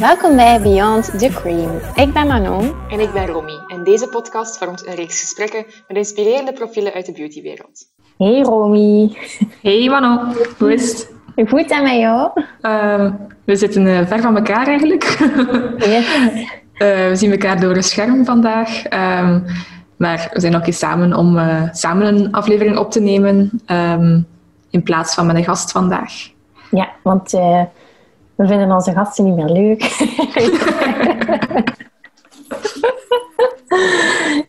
Welkom bij Beyond the Cream. Ik ben Manon. En ik ben Romy. En deze podcast vormt een reeks gesprekken met inspirerende profielen uit de beautywereld. Hey Romy. Hey Manon, hoe is het? Goed en met jou? Uh, we zitten uh, ver van elkaar eigenlijk. Yes. Uh, we zien elkaar door een scherm vandaag. Um, maar we zijn ook eens samen om uh, samen een aflevering op te nemen. Um, in plaats van met een gast vandaag. Ja, want uh, we vinden onze gasten niet meer leuk.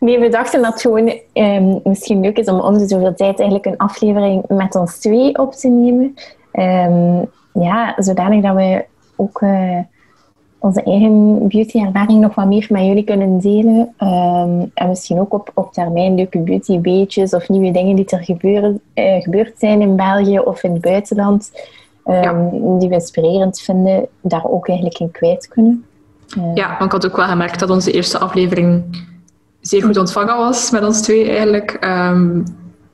nee, we dachten dat het gewoon um, misschien leuk is om om de zoveel tijd eigenlijk een aflevering met ons twee op te nemen. Um, ja, zodanig dat we ook uh, onze eigen beauty-ervaring nog wat meer met jullie kunnen delen. Um, en misschien ook op, op termijn leuke beauty-beetjes of nieuwe dingen die er gebeuren, uh, gebeurd zijn in België of in het buitenland. Um, ja. Die we inspirerend vinden, daar ook eigenlijk in kwijt kunnen. Uh, ja, want ik had ook wel gemerkt dat onze eerste aflevering zeer goed ontvangen was met ons twee eigenlijk. Um,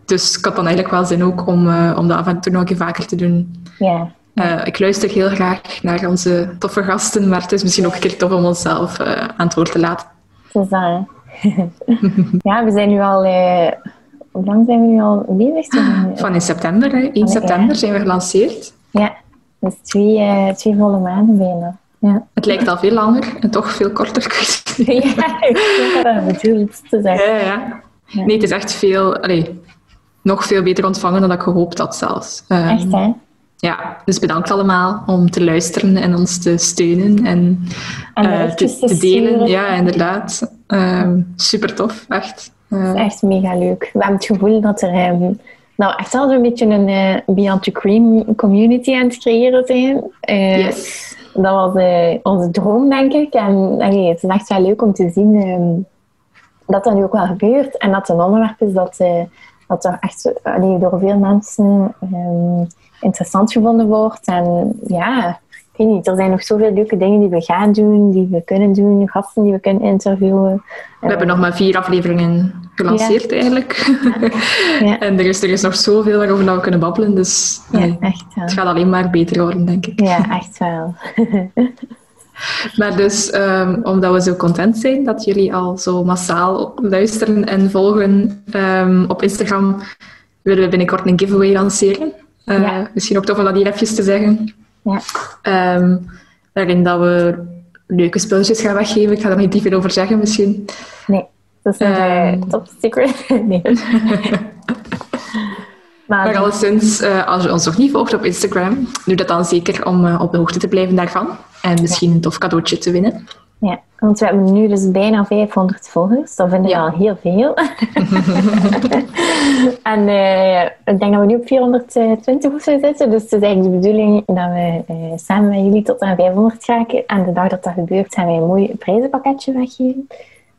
dus ik had dan eigenlijk wel zin ook om, uh, om dat af en toe nog een keer vaker te doen. Ja. Uh, ik luister heel graag naar onze toffe gasten, maar het is misschien ook een keer tof om onszelf uh, aan het woord te laten. Dat is dat. ja, we zijn nu al... Hoe lang zijn we nu al bezig? Van in september, hè? 1 september zijn we gelanceerd. Ja, dus twee, twee volle maanden bijna. Ja. Het lijkt al veel langer en toch veel korter. ja, ik dat te zeggen. Ja, ja. ja. Nee, het is echt veel... Allee, nog veel beter ontvangen dan ik gehoopt had zelfs. Um, echt, hè? Ja, dus bedankt allemaal om te luisteren en ons te steunen en, en uh, te, delen. Ja, inderdaad. Um, super tof, echt. Uh, is echt mega leuk. We hebben het gevoel dat er um, nou echt al zo'n beetje een uh, Beyond the Cream community aan het creëren zijn. yes. Dat was onze droom, denk ik. En allee, het is echt wel leuk om te zien dat dat nu ook wel gebeurt. En dat het een onderwerp is dat dat er echt allee, door veel mensen um, interessant gevonden wordt. En ja, weet niet, er zijn nog zoveel leuke dingen die we gaan doen, die we kunnen doen, gasten die we kunnen interviewen. We uh, hebben nog maar vier afleveringen gelanceerd ja. eigenlijk. Ja. ja. en er is, er is nog zoveel waarover we kunnen babbelen, dus nee, het gaat alleen maar beter worden, denk ik. Ja, echt wel. Maar dus, um, omdat we zo content zijn dat jullie al zo massaal luisteren en volgen um, op Instagram, willen we binnenkort een giveaway lanceren. Uh, ja. Misschien ook tof om dat hier even te zeggen. Ja. Um, waarin dat we leuke spulletjes gaan weggeven. Ik ga er niet veel over zeggen misschien. Nee, dat is een uh, top secret. nee. Maar, maar alleszins, uh, als je ons nog niet volgt op Instagram, doe dat dan zeker om uh, op de hoogte te blijven daarvan. En misschien een tof cadeautje te winnen. Ja, want we hebben nu dus bijna 500 volgers. Dat vind ik ja. al heel veel. en uh, ik denk dat we nu op 420 of zo zitten. Dus het is eigenlijk de bedoeling dat we samen met jullie tot aan 500 raken. En de dag dat dat gebeurt, gaan wij een mooi prijzenpakketje weggeven.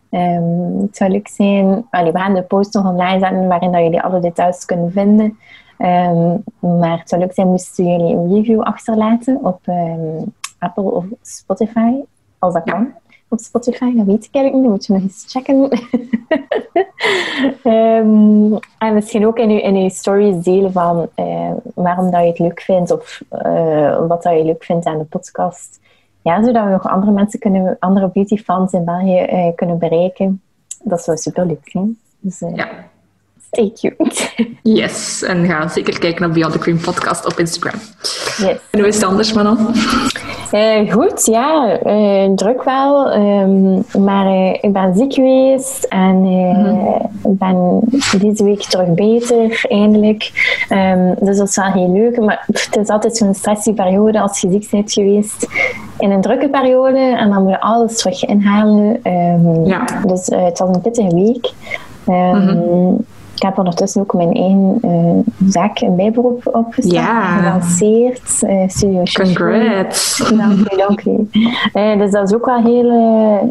Um, het zou leuk zijn, allee, we gaan de post nog online zetten waarin dat jullie alle details kunnen vinden. Um, maar het zou leuk zijn moesten jullie een review achterlaten op um, Apple of Spotify, als dat kan. Op Spotify, dat weet ik eigenlijk niet, dat moet je nog eens checken. en misschien ook in je, in uw stories delen van uh, waarom dat je het leuk vindt of uh, wat dat je leuk vindt aan de podcast ja, zodat we nog andere mensen kunnen, andere beautyfans in België uh, kunnen bereiken. Dat zou super leuk zijn. Dus ja. stay tuned. Yes, en ga zeker kijken naar Beyond the Cream podcast op Instagram. Yes. En hoe is het anders, Manon? Uh, goed, ja. druk wel. Um, maar ik ben ziek geweest en mm-hmm. ik ben deze week terug beter, eindelijk. Um, dus dat is wel heel leuk. Maar pff, het is altijd zo'n stressige periode als je ziek bent geweest in een drukke periode en dan moet je alles terug inhalen. Um, ja. Dus het was een pittige week. Mm-hmm. Ik heb ondertussen ook mijn eigen uh, zaak en bijberoep opgestart ja. gelanceerd. Uh, Studio Congrats! Dank u. Uh, dus dat is ook wel heel,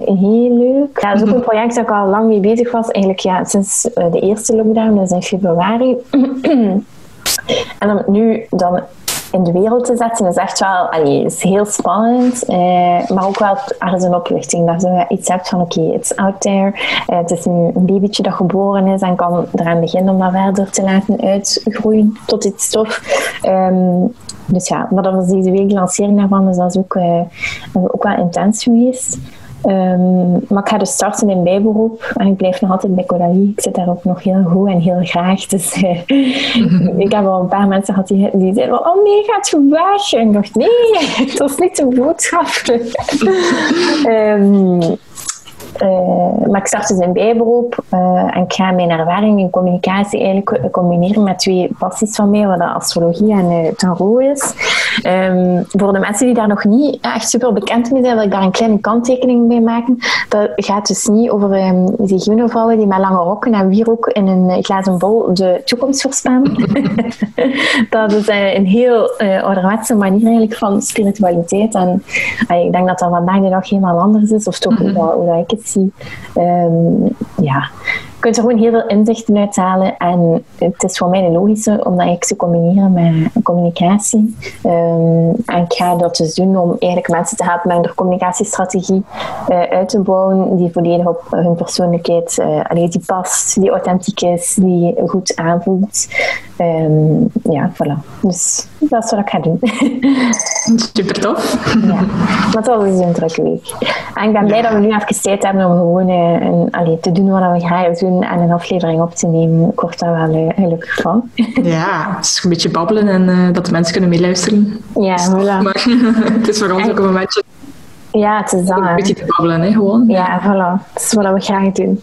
heel leuk. Ja, dat is ook een project dat ik al lang mee bezig was. Eigenlijk ja, sinds de eerste lockdown, dus in februari. en dan nu dan in de wereld te zetten is echt wel is heel spannend, uh, maar ook wel ergens een opluchting. Dat je iets hebt van oké, it's out there. Uh, het is een, babytje dat geboren is en kan eraan beginnen om dat verder te laten uitgroeien tot iets stof. Um, dus ja, maar dat was deze week de lancering daarvan, dus dat is ook, uh, ook wel intens geweest. Um, maar ik ga dus starten in bijberoep en ik blijf nog altijd bij Caudalie. Ik zit daar ook nog heel goed en heel graag. Dus uh, ik heb al een paar mensen gehad die, die zeiden oh nee, gaat je weg? Ik dacht, nee, dat is niet de boodschap. um, Uh, maar ik start dus in bijberoep uh, en ik ga mijn ervaring in communicatie eigenlijk combineren met twee passies van mij, wat astrologie en tarot is. Um, voor de mensen die daar nog niet echt super bekend mee zijn, wil ik daar een kleine kanttekening bij maken. Dat gaat dus niet over um, die vrouwen die met lange rokken en wierook in een glazen bol de toekomst voorspellen. dat is een heel ouderwetse manier eigenlijk van spiritualiteit. En ik denk dat dat vandaag de dag helemaal anders is, of toch hoe, hoe dat ik het zie. Um, ja, kunt er gewoon heel veel inzichten uithalen. En het is voor mij een logische om dat te combineren met communicatie. Um, en ik ga dat dus doen om eigenlijk mensen te helpen met een communicatiestrategie uh, uit te bouwen die volledig op hun persoonlijkheid uh, allee, die past, die authentiek is, die goed aanvoelt. Um, ja, voilà. Dus dat is wat ik ga doen. Super tof. ja, dat was een drukke week. En ik ben blij dat we nu even tijd hebben om gewoon uh, een, allee, te doen wat we graag doen en een aflevering op te nemen. Ik word daar wel uh, gelukkig van. ja, het is een beetje babbelen en uh, dat de mensen kunnen meeluisteren. Ja, voilà. Maar het is voor ons ook een momentje ja, het is dat. Een beetje te babbelen, hè, gewoon. Ja, voilà. Dat is wat we graag doen.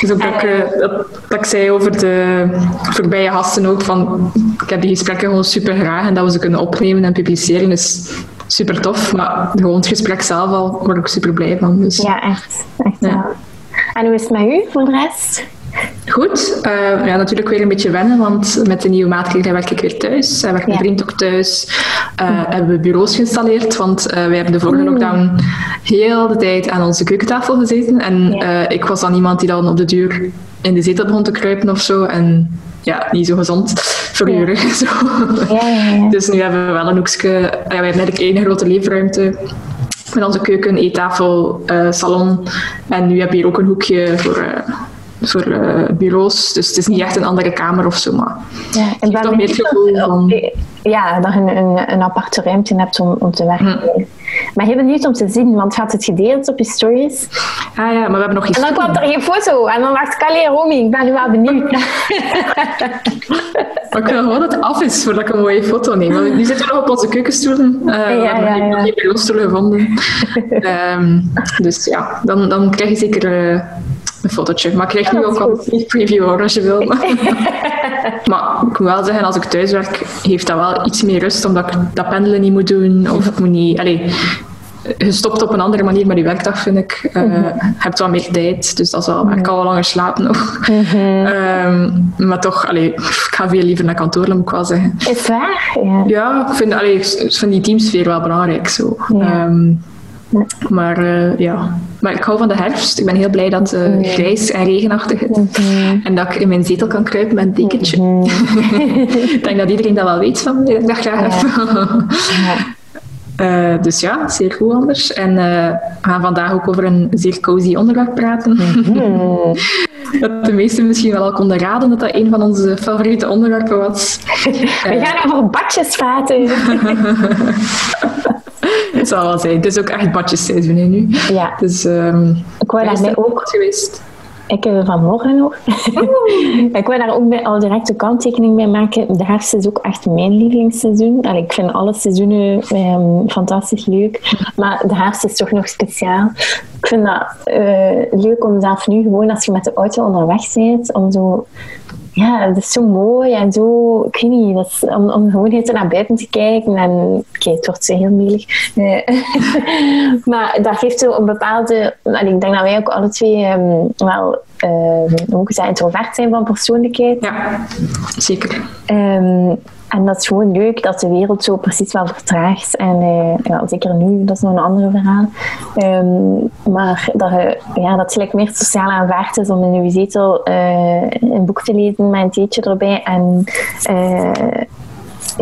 Dus ook dat, ik, uh, dat, dat, ik zei over de voorbije gasten ook, van ik heb die gesprekken gewoon super graag en dat we ze kunnen opnemen en publiceren is super tof. Maar gewoon het gesprek zelf al word ik super blij van. Dus. Ja, echt. echt ja. En hoe is het met u voor de rest? Goed. Uh, ja, natuurlijk weer een beetje wennen, want met de nieuwe maatregelen werk ik weer thuis. Hij werkt mijn ja. vriend ook thuis. Uh, hebben we bureaus geïnstalleerd, want uh, wij hebben de vorige lockdown heel de tijd aan onze keukentafel gezeten. En ja. ik was dan iemand die dan op de duur in de zetel begon te kruipen of zo. En ja, niet zo gezond voor. Zo. Ja, dus nu hebben we wel een hoekje. Ja, we hebben eigenlijk één grote leefruimte met onze keuken, eettafel, salon. En nu heb je hier ook een hoekje voor voor uh, bureaus. Dus het is niet echt een andere kamer of zo, maar ja, en toch meer het gevoel van... Ja, dat je een, een, een aparte ruimte hebt om, om te werken. Hm. Maar je bent niet om te zien, want gaat het gedeeld op je stories? Ah ja, maar we hebben nog iets. En dan kwam er geen foto. En dan dacht ik, allee Romy, ik ben nu wel benieuwd. maar ik wil gewoon dat het af is voordat ik een mooie foto neem. Want nu zitten we nog op onze keukenstoelen. Uh, ja, ja, ja, ja. Ik heb geen gevonden. um, dus ja, dan, dan krijg je zeker... Uh, een fotootje. Maar ik krijg nu ook al een preview hoor, als je wil. maar ik moet wel zeggen, als ik thuis werk, heeft dat wel iets meer rust, omdat ik dat pendelen niet moet doen. Of ik moet niet... Allez, je stopt op een andere manier met je werkdag, vind ik. Uh, mm-hmm. hebt wel meer tijd, dus dat is wel, ik kan wel langer slapen nog. Mm-hmm. um, maar toch, allee, ik ga veel liever naar kantoor, moet ik wel zeggen. Is waar? Ja, ja ik, vind, allee, ik vind die teamsfeer wel belangrijk. Zo. Ja. Um, maar uh, ja, maar ik hou van de herfst. Ik ben heel blij dat het uh, grijs en regenachtig is. En dat ik in mijn zetel kan kruipen met een dekentje. Ik denk dat iedereen dat wel weet van mij, dat ik dat graag heb. Uh, dus ja, zeer goed anders. En we gaan vandaag ook over een zeer cozy onderwerp praten. Mm-hmm. dat de meesten misschien wel al konden raden dat dat een van onze favoriete onderwerpen was. We gaan over badjes praten. Het zal wel zijn. Het is ook echt badjesseizoen nu. Ja. Dus um, ik wou daarmee ook geweest. Ik heb er vanmorgen nog. ik wil daar ook bij, al direct een kanttekening bij maken. De herfst is ook echt mijn lievelingsseizoen. Allee, ik vind alle seizoenen um, fantastisch leuk. Maar de herfst is toch nog speciaal. Ik vind dat uh, leuk om zelf nu gewoon als je met de auto onderweg bent, om zo ja, dat is zo mooi en zo, ik weet niet, dat is, om, om gewoon even naar buiten te kijken en kijk, het wordt zo heel melig. Nee. maar dat geeft zo een bepaalde, en ik denk dat wij ook alle twee um, wel, uh, hoe zeggen, introvert zijn van persoonlijkheid. Ja, zeker. Um, en dat is gewoon leuk dat de wereld zo precies wel vertraagt. En uh, ja, zeker nu, dat is nog een ander verhaal. Um, maar dat, uh, ja, dat het gelijk meer sociaal aanvaard is om in uw zetel uh, een boek te lezen met een theetje erbij. En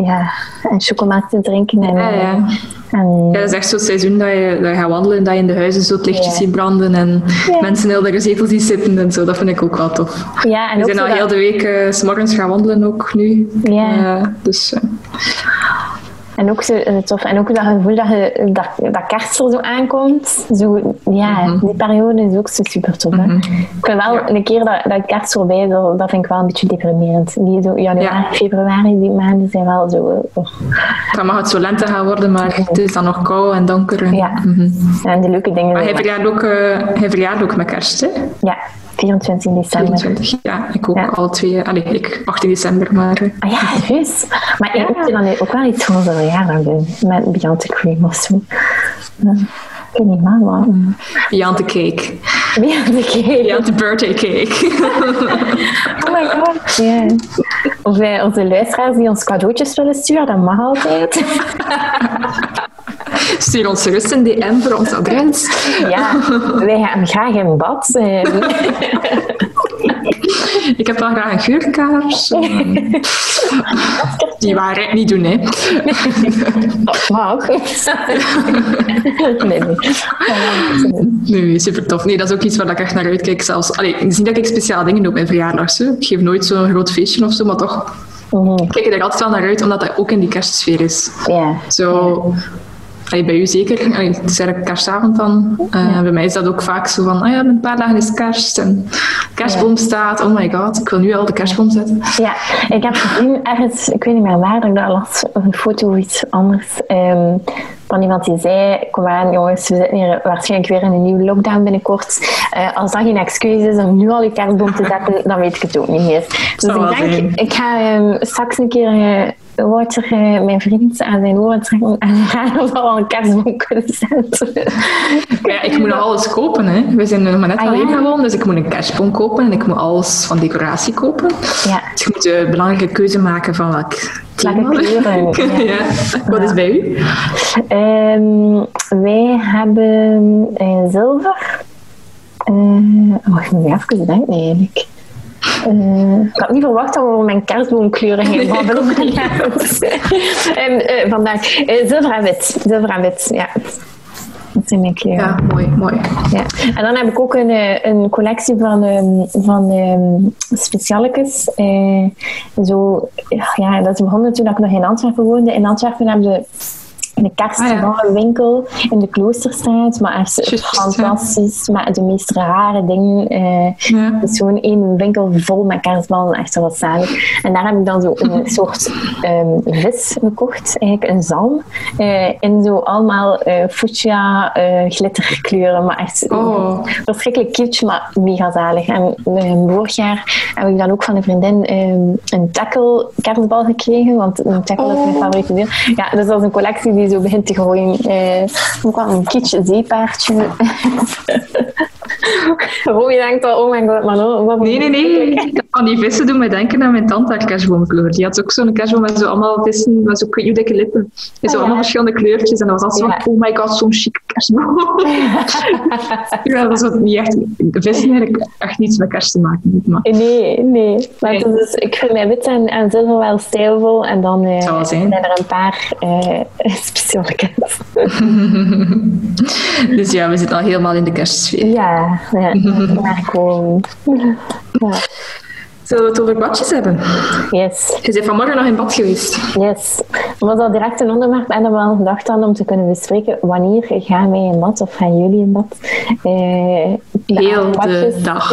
ja, en chocolade te drinken. En, Ja, ja. En Ja, dat is echt zo'n seizoen dat je, dat je gaat wandelen, dat je in de huizen zo het lichtjes ziet branden en mensen heel de zetels zien zitten en zo. Dat vind ik ook wel tof. ja, en We zijn al dat- heel de week eh, s morgens gaan wandelen ook nu. Ja. Eh, dus eh, En ook zo eh, tof. En ook dat gevoel dat, je, dat, dat kerst er zo aankomt. Zo, ja, Mhm. die periode is ook zo super tof. hè. Ik vind wel Ja. een keer dat, dat kerst voorbij is, dat, vind ik wel een beetje deprimerend. Die zo januari, Ja. februari, die maanden zijn wel zo... eh, oh. dan mag het zo lente gaan worden, maar het is dan nog koud en donker. Ja. Mhm. En de leuke dingen... Maar hij verjaart ook, hij verjaart ook met kerst, hè? Ja, 24 december. 24. Ja, ik ook Ja. alle twee. Allee, ik 18 december, maar... eh, Ah ja, juist. Maar ik moet dan ook wel iets voor zo'n verjaardag doen. Met Beyond Cream of zo. Ja, ik weet niet maar wat. Beyond the cake. Beyond Cream. Beyond the birthday cake. Oh my god. Ja. Of wij, onze luisteraars die ons cadeautjes willen sturen, dat mag altijd. Stuur ons gerust een DM voor ons adres. Ja, wij gaan graag in bad. eh. Ik heb wel graag een geurkaars. Die waarheid niet doen, hè. Dat mag. Nee, nee. Nee, super tof. Nee, dat is ook iets waar ik echt naar uitkijk. Zelfs. Allee, het is niet dat ik speciale dingen doe op mijn verjaardag. zo. Ik geef nooit zo'n groot feestje of zo, maar toch kijk ik er altijd wel naar uit, omdat dat ook in die kerstsfeer is. Ja. Zo, allee, bij u zeker. Allee, het is eigenlijk kerstavond dan. Eh, Bij mij is dat ook vaak zo van, ah ja, een paar dagen is kerst en kerstboom staat. Oh my god, ik wil nu al de kerstboom zetten. Ja, ik heb gezien ergens, ik weet niet meer waar, dat ik dat las, een foto of iets anders. ehm, van iemand die zei: Kom aan, jongens, we zitten hier waarschijnlijk weer in een nieuwe lockdown binnenkort. Eh, als dat geen excuus is om nu al je kerstboom te zetten, dan weet ik het ook niet meer. Dus ik denk, zijn. ik ga ehm, straks een keer. eh, Wouter, mijn vriend, aan zijn oren trekken en gaan of we al een kerstboom kunnen zetten. Maar ja, ik moet nog alles kopen. Hè. We zijn nog maar net Ah, alleen ja? gewoon, dus ik moet een kerstboom kopen en ik moet alles van decoratie kopen. Ja, Dus je moet de belangrijke keuze maken van welk thema. Welke kleuren, ja. Wat is bij u? Ehm, wij hebben eh, zilver. Eh oh, ik moet even denken eigenlijk. Eh, ik had niet verwacht dat we over mijn kerstboomkleuren babbelen. goed. En, eh, vandaag eh, zilver en wit. Zilver en wit, ja. Dat zijn mijn kleuren. Ja, mooi, mooi. Ja. En dan heb ik ook een, een collectie van, ehm van ehm specialetjes. Eh, zo, ja, dat is begonnen toen ik nog in Antwerpen woonde. In Antwerpen hebben we een kerstballenwinkel in de Kloosterstraat. Maar echt fantastisch. Met de meest rare dingen. Eh, Ja. het is gewoon één winkel vol met kerstballen. Echt wel wat zalig. En daar heb ik dan zo een soort ehm, vis gekocht. Eigenlijk een zalm. eh, in zo allemaal eh fuchsia glitterkleuren. Maar echt Oh. verschrikkelijk kitsch, maar mega zalig. En eh, vorig jaar heb ik dan ook van een vriendin ehm, een tackle kerstbal gekregen. Want een tackle is mijn Oh. favoriete deel. Ja, dus dat is een collectie die zo begint te gooien. Eh, ook wel een kitsch zeepaardje. Je denkt al, oh mijn god, maar no, wat Nee, nee, nee. Van die vissen doen mij denken aan mijn tante haar kerstboomkleur. Die had ook zo'n kerstboom met zo allemaal vissen, met zo dikke lippen. En zo ja. allemaal verschillende kleurtjes. En dat was altijd Ja. zo, oh my god, zo'n chic kerstboom. ja, dat was niet echt... Vissen eigenlijk echt niets met kerst te maken. Maar Nee, nee. Maar Nee. dus, ik vind mijn wit en, en zilver wel stijlvol. En dan eh, wel zijn. er een paar eh speciale kennis. dus ja, we zitten al helemaal in de kerstsfeer. Ja, ja. maar gewoon... Ja. Zullen we het over badjes hebben? Yes, Je bent vanmorgen nog in bad geweest. yes. Was al direct een onderwerp en dan wel gedacht aan om te kunnen bespreken wanneer gaan wij in bad of gaan jullie in bad? Eh, Heel de dag.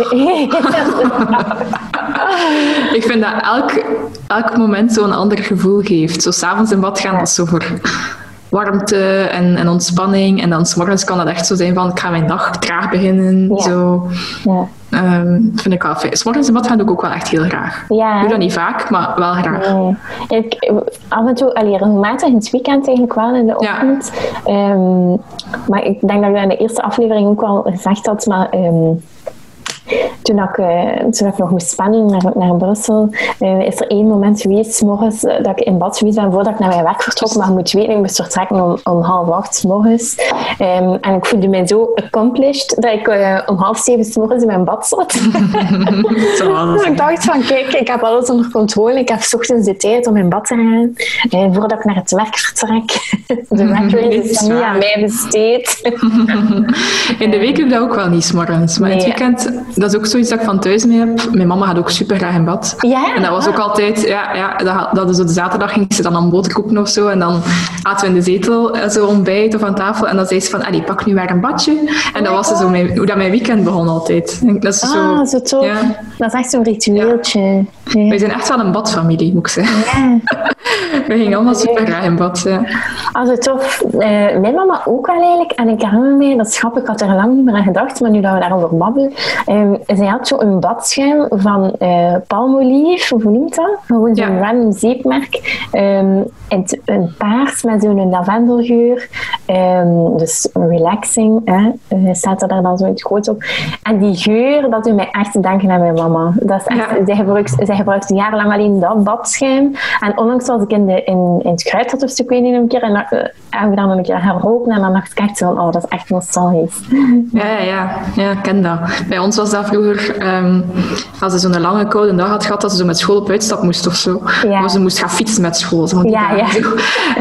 Ik vind dat elk, elk moment zo'n ander gevoel geeft. Zo s'avonds in bad gaan, dat is zo voor warmte en, en ontspanning. En dan s'morgens kan dat echt zo zijn van, ik ga mijn dag traag beginnen. Ja. Zo, Ja. Ehm, vind ik wel fijn. S'morgens in bad gaan doe ik ook wel echt heel graag. Ja, Ik doe dat niet vaak, maar wel graag. Nee. Ik, af en toe, allee, regelmatig in het weekend eigenlijk wel in de Ja. ochtend. Ehm, maar ik denk dat ik dat in de eerste aflevering ook al gezegd had. Maar ehm, toen, ik, uh, toen ik nog moest spannen naar, naar Brussel, uh, is er één moment geweest, morgens, dat ik in bad geweest ben voordat ik naar mijn werk vertrok. Maar je moet weten, ik moest vertrekken om, om half acht morgens. Um, en ik voelde mij zo accomplished dat ik om half zeven s morgens in mijn bad zat. dus ik dacht van, kijk, ik heb alles onder controle. Ik heb ochtends de tijd om in bad te gaan, voordat ik naar het werk vertrek. de werkrace is niet aan mij besteed. in de week dat ook wel niet, morgens. Maar het weekend, dat is ook zoiets dat ik van thuis mee heb. Mijn mama gaat ook super graag in bad. Ja? En dat was ook altijd, ja, ja dat, dat is op de zaterdag ging ze dan aan boter koeken of zo. En dan aten we in de zetel eh, zo ontbijt of aan tafel. En dan zei ze van, allee, pak nu weer een badje. En dat was zo mijn, hoe dat mijn weekend begon altijd. Dat is ah, zo, zo Ja. Dat is echt zo'n ritueeltje. Ja. Wij zijn echt wel een badfamilie, moet ik zeggen. We gingen allemaal super graag in bad. Ja. Also tof. Uh, mijn mama ook wel eigenlijk. En ik herinner me, dat schap, ik had er lang niet meer aan gedacht, maar nu dat we daarover babbelen. Um, zij had zo een badschuim van uh, palmolive, hoe noemt dat? Gewoon zo'n ja. random zeepmerk. Um, in een paars met zo'n lavendelgeur. Um, dus relaxing, hè, uh, staat er daar dan zo in het groot op. En die geur, dat doet mij echt denken aan mijn mama. Dat is echt, ja. zij, gebruikt, zij gebruikt jarenlang alleen dat badschuim. En onlangs was ik in, de, in, in het kruidvat of zo, ik weet niet een keer, en uh, hebben we dan een keer. En dan dacht ik echt zo van, oh, dat is echt nostalgisch. Ja, ja, ja, ja ik ken dat. Bij ons was dat vroeger, um, als ze zo'n lange koude dag had gehad, dat ze zo met school op uitstap moest of zo. Ja. Of ze moest gaan fietsen met school. Zo ja, ja.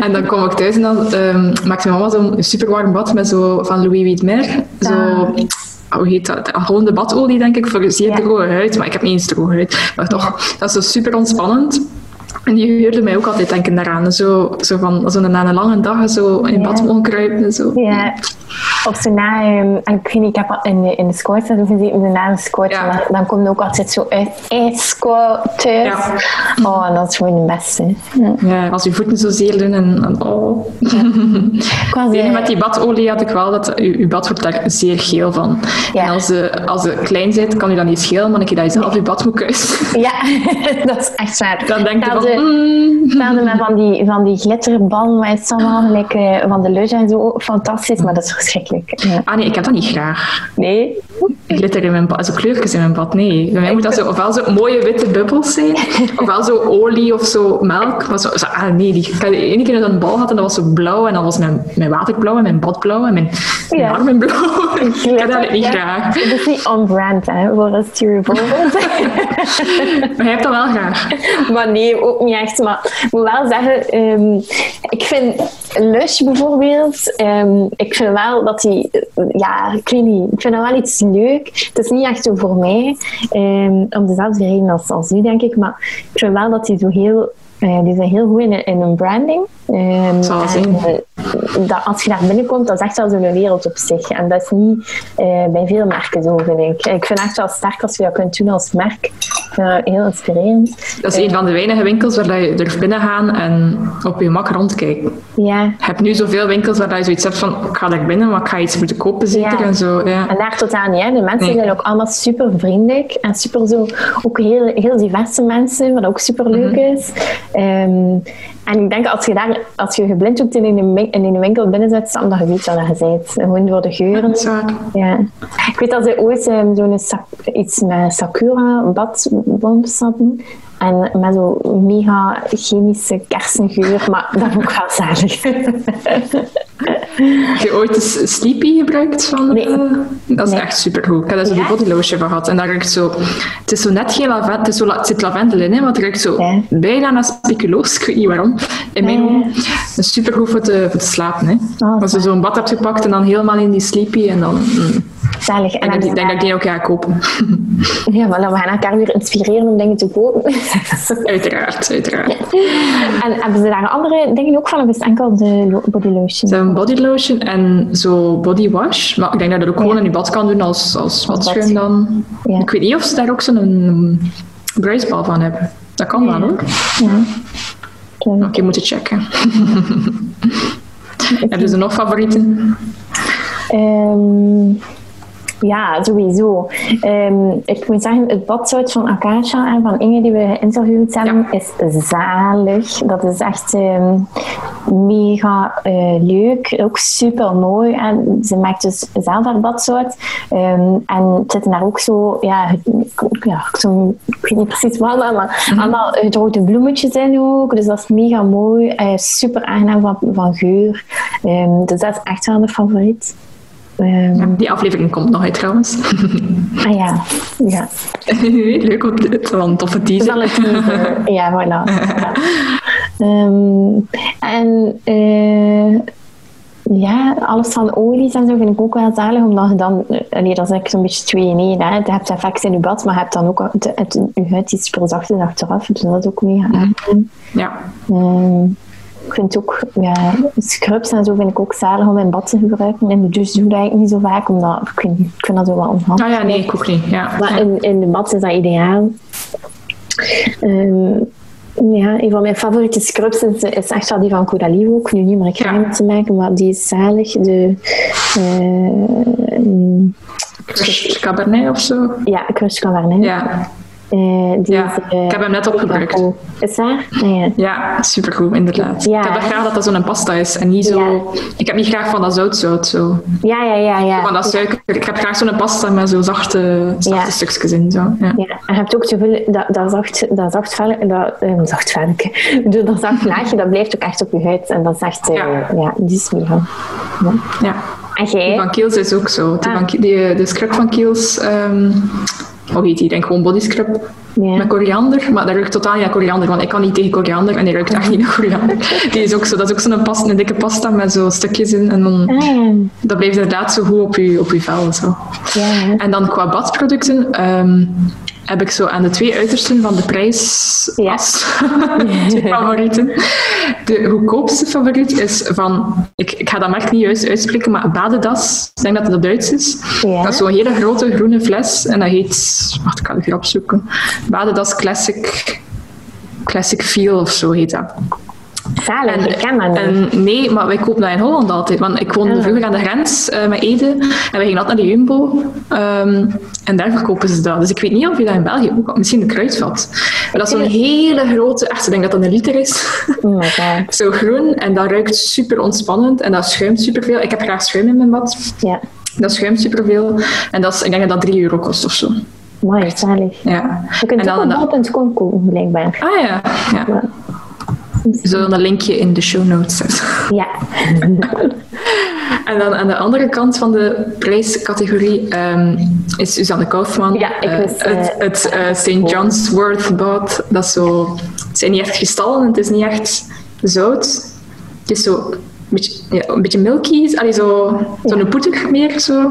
En dan kom ik thuis en dan um, maakte mijn mama zo'n super warm bad met zo van Louis Vuitton. Zo... hoe heet dat? Gewoon de badolie, denk ik, voor zeer ja. droge huid. Maar ik heb niet eens droge huid. Maar toch, dat is zo super ontspannend. En die huurde mij ook altijd denken daaraan. Zo, zo van, zo na een lange dag zo in ja. bad mogen Zo. Ja. Of zo na, um, ik weet niet, ik heb in de, in de squat gezeten, na een squat, ja. dan komt ook altijd zo uit thuis. Ja. Oh, en dat is gewoon het beste. Ja. ja, als je voeten zo zeer doen en, en oh. Ja. met die badolie had ik wel dat je, je bad wordt daar zeer geel van. En als ze, als ze klein zit, kan je dat niet schelen, maar dan je dat je zelf je bad moet kuisen. Ja, dat is echt waar. Dan denk je van, mm. met van die, van die glitterballen, maar het is allemaal gelijk uh, van de luge en zo, fantastisch, maar dat is verschrikkelijk. Ja. Ah nee, ik heb dat niet graag. Nee? Glitter in mijn bad, zo kleurtjes in mijn bad, nee. Bij mij moet dat zo, ofwel zo mooie witte bubbels zijn, ofwel zo olie of zo melk. Maar zo, zo, ah nee, die, de ene keer dat een bal had en dat was zo blauw en dan was mijn, mijn water blauw en mijn bad blauw en mijn, mijn ja. armen blauw. ik heb dat niet ja. graag. Dat is niet on-brand, hè, voor een styrofoam. maar je hebt dat wel graag. Maar nee, ook niet echt. Maar ik moet wel zeggen, um, ik vind Lush bijvoorbeeld, um, ik vind wel dat die, ja, ik weet niet, ik vind dat wel iets leuk. Het is niet echt zo voor mij, um, om dezelfde reden als, als u, denk ik. Maar ik vind wel dat die zo heel uh, die zijn heel goed in, in hun branding. Um, Zal en, dat, als je daar binnenkomt, dat is echt wel zo'n wereld op zich. En dat is niet uh, bij veel merken zo, vind ik. Ik vind het echt wel sterk als je dat kunt doen als merk. Uh, heel inspirerend. Dat is een van de weinige winkels waar je durft binnengaan en op je mak rondkijken. Ja. Je hebt nu zoveel winkels waar je zoiets hebt van, ik ga daar binnen, maar ik ga iets moeten kopen zeker en zo. En daar totaal niet. Hè. De mensen nee. zijn ook allemaal super vriendelijk en super zo, ook heel, heel diverse mensen, wat ook super leuk mm -hmm. is. Um, en ik denk als je daar, als je geblinddoekt in een, in een winkel binnen zit, dan je weet waar je bent. Gewoon door de geuren. Ja. Ik weet dat ze ooit um, zo'n iets met Sakura badbombs hadden. En met zo'n mega chemische kersengeur, maar dat ik wel zalig. Heb je ooit een Sleepy gebruikt? Van, nee. Uh, dat is nee. echt super goed. Ik heb daar zo ja? die body lotion van gehad. En dat ruikt zo... Het is zo net geen lavendel. Het, is zo, het zit lavendel in, hè, maar het ruikt zo ja. bijna naar speculoos. Ik weet niet waarom. In mijn ogen. Het is super goed voor te, voor te slapen. Hè. Oh, Als je zo'n bad hebt gepakt en dan helemaal in die Sleepy en dan... Mm. Zalig. En, en ik denk dat ik die ook ga kopen. Ja, dan we gaan elkaar weer inspireren om dingen te kopen. uiteraard, uiteraard. En hebben ze daar andere dingen ook van, of is het enkel de body lotion? Hebben body lotion en zo body wash. Maar ik denk dat je dat ook gewoon in je bad kan doen als, als badschuim dan. Ik weet niet of ze daar ook zo'n bruisbal van hebben. Dat kan wel hoor. Ja. Oké, okay, moeten checken. Hebben ze nog favorieten? Um, Ja, sowieso. Ehm, ik moet zeggen, het badzout van Akasha en van Inge die we geïnterviewd hebben, is zalig. Dat is echt ehm, mega eh, leuk. Ook super mooi. En ze maakt dus zelf haar badzout. Ehm, en het zitten daar ook zo, ja, ja zo, ik weet niet precies wat, maar mm allemaal grote bloemetjes in ook. Dus dat is mega mooi. Uh, super aangenaam van, van geur. dus dat is echt wel een favoriet. Um, die aflevering komt nog uit trouwens. Ah ja, ja. Leuk, want het is wel een toffe teaser. Het is wel een teaser, ja, voilà. Um, en uh, ja, alles van olies en zo vind ik ook wel zalig, omdat je dan, nee, dat is eigenlijk zo'n beetje twee in één. Hè. Je hebt effect in je bad, maar je hebt dan ook het, het, je huid iets verzachted achteraf, dus dat is ook mega aangenaam. Ja. Um, ik vind ook, ja, scrubs en zo vind ik ook zalig om in bad te gebruiken. In de douche doe ik eigenlijk niet zo vaak, omdat ik vind, ik vind dat zo wel onhandig. Ah ja, nee, ik ook niet. Ja. Maar in, in de bad is dat ideaal. Um, ja, een van mijn favoriete scrubs is, is echt wel die van Coralie ook. Nu niet meer reclame ja. te maken, maar die is zalig. De, uh, Crush Cabernet of zo? Ja, Crush Cabernet. Ja. Uh, die ja, is, uh, ik heb hem net opgebruikt. Is dat? Ah, ja. ja, supergoed, inderdaad. Ja. Ik heb dat graag dat dat zo'n pasta is en niet zo... Ja. Ik heb niet graag van dat zoutzout zo. Ja, ja, ja. ja. Van dat suiker. Ik heb graag zo'n pasta met zo zachte, zachte stukjes in. Zo. Ja. Ja, en je hebt ook zoveel, dat, dat zacht, dat zacht, vel, dat, eh, zacht velke, Dus dat zacht laagje, dat blijft ook echt op je huid. En dat is echt, eh, Ja. die is mega. Ja. Ja. En Die jij? van Kiehl's is ook zo. Die Ah. van, die, de scrub van Kiehl's... ehm hoe heet die? Denk gewoon body scrub. Ja. Met koriander, maar dat ruikt totaal niet naar koriander, want ik kan niet tegen koriander en die ruikt echt niet naar koriander. Die is ook zo, dat is ook zo'n pasta, een dikke pasta met zo stukjes in en dan, Ah, dat blijft inderdaad zo goed op je, op je vel. Zo. En dan qua badproducten ehm, heb ik zo aan de twee uitersten van de prijs Ja. twee favorieten. De goedkoopste favoriet is van, ik, ik ga dat merk niet juist uitspreken, maar Badedas, ik denk dat het Duits is. Ja. Dat is zo'n hele grote groene fles en dat heet, wacht, ik kan het hier opzoeken. Badedas Classic, Classic Feel of zo heet dat. Zalig, ik ken dat niet. Nee, maar wij kopen dat in Holland altijd. Want ik woonde Ah. vroeger aan de grens eh, met Ede. En wij gingen altijd naar de Jumbo. ehm, en daar verkopen ze dat. Dus ik weet niet of je dat in België ook Misschien de kruidvat. Maar dat is zo'n hele grote... Echt, ik denk dat dat een liter is. Oh my god. Zo groen. En dat ruikt super ontspannend. En dat schuimt superveel. Ik heb graag schuim in mijn bad. Ja, Dat schuimt superveel. En dat is, ik denk dat dat 3 euro kost of zo. mooi, zalig. Ja. Je kunt En het ook dan- op bol.com kopen, blijkbaar. Ah ja. ja. Ja. We zullen een linkje in de show notes zetten. Ja. En dan aan de andere kant van de prijscategorie ehm, is Suzanne Kaufman. Ja, ik Eh, wist, eh, het het eh, St. John's Wort bad. Dat is zo... Het zijn niet echt kristallen, het is niet echt zout. Het is zo een beetje, ja, een beetje milky. Allee, zo, zo'n poeder meer. Zo.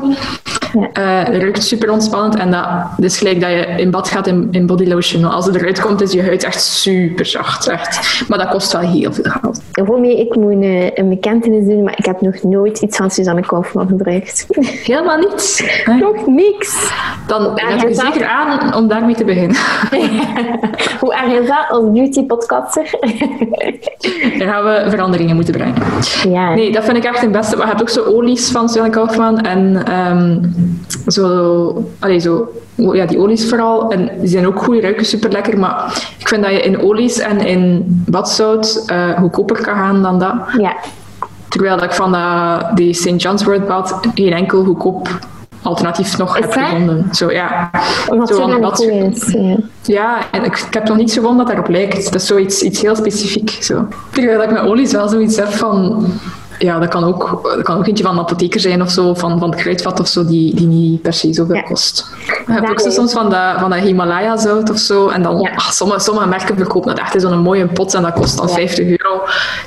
Ja. Eh, het ruikt super ontspannend en dat, is gelijk dat je in bad gaat in, in body lotion. Als het eruit komt, is je huid echt super zacht. Echt. Maar dat kost wel heel veel geld. Romee, ik moet een, een bekentenis doen, maar ik heb nog nooit iets van Suzanne Kaufman gebruikt. Helemaal niets. hè? nog niks. Dan raad ik je zeker aan om daarmee te beginnen. Hoe erg is dat als beauty-podcaster? Daar gaan we veranderingen moeten brengen. ja. Nee, dat vind ik echt het beste. Maar je hebt ook zo olies van Suzanne Kaufman en ehm, zo, allee, zo, ja, die olies vooral. En die zijn ook goed, ruiken super lekker. Maar ik vind dat je in olies en in badzout eh, goedkoper kan gaan dan dat. ja. Terwijl dat ik van dat, die St. John's Wort bad geen enkel goedkoop alternatief nog Is heb dat? gevonden. Zo, ja. Omdat Zo ze van dan bad- goed is. Ja. Ja, en ik, ik heb nog niet gevonden dat daarop lijkt. Dat is zoiets iets heel specifiek. Zo. Terwijl dat ik met olies wel zoiets heb van... Ja, dat kan ook, dat kan ook eentje van een apotheker zijn of zo, van, van het kruidvat of zo, die, die niet per se zoveel Ja. kost. Je hebt ook zo soms van dat, van dat Himalaya-zout of zo. En dan, Ja. ach, sommige, sommige merken verkopen dat echt in zo'n mooie pot en dat kost dan Ja. 50 euro.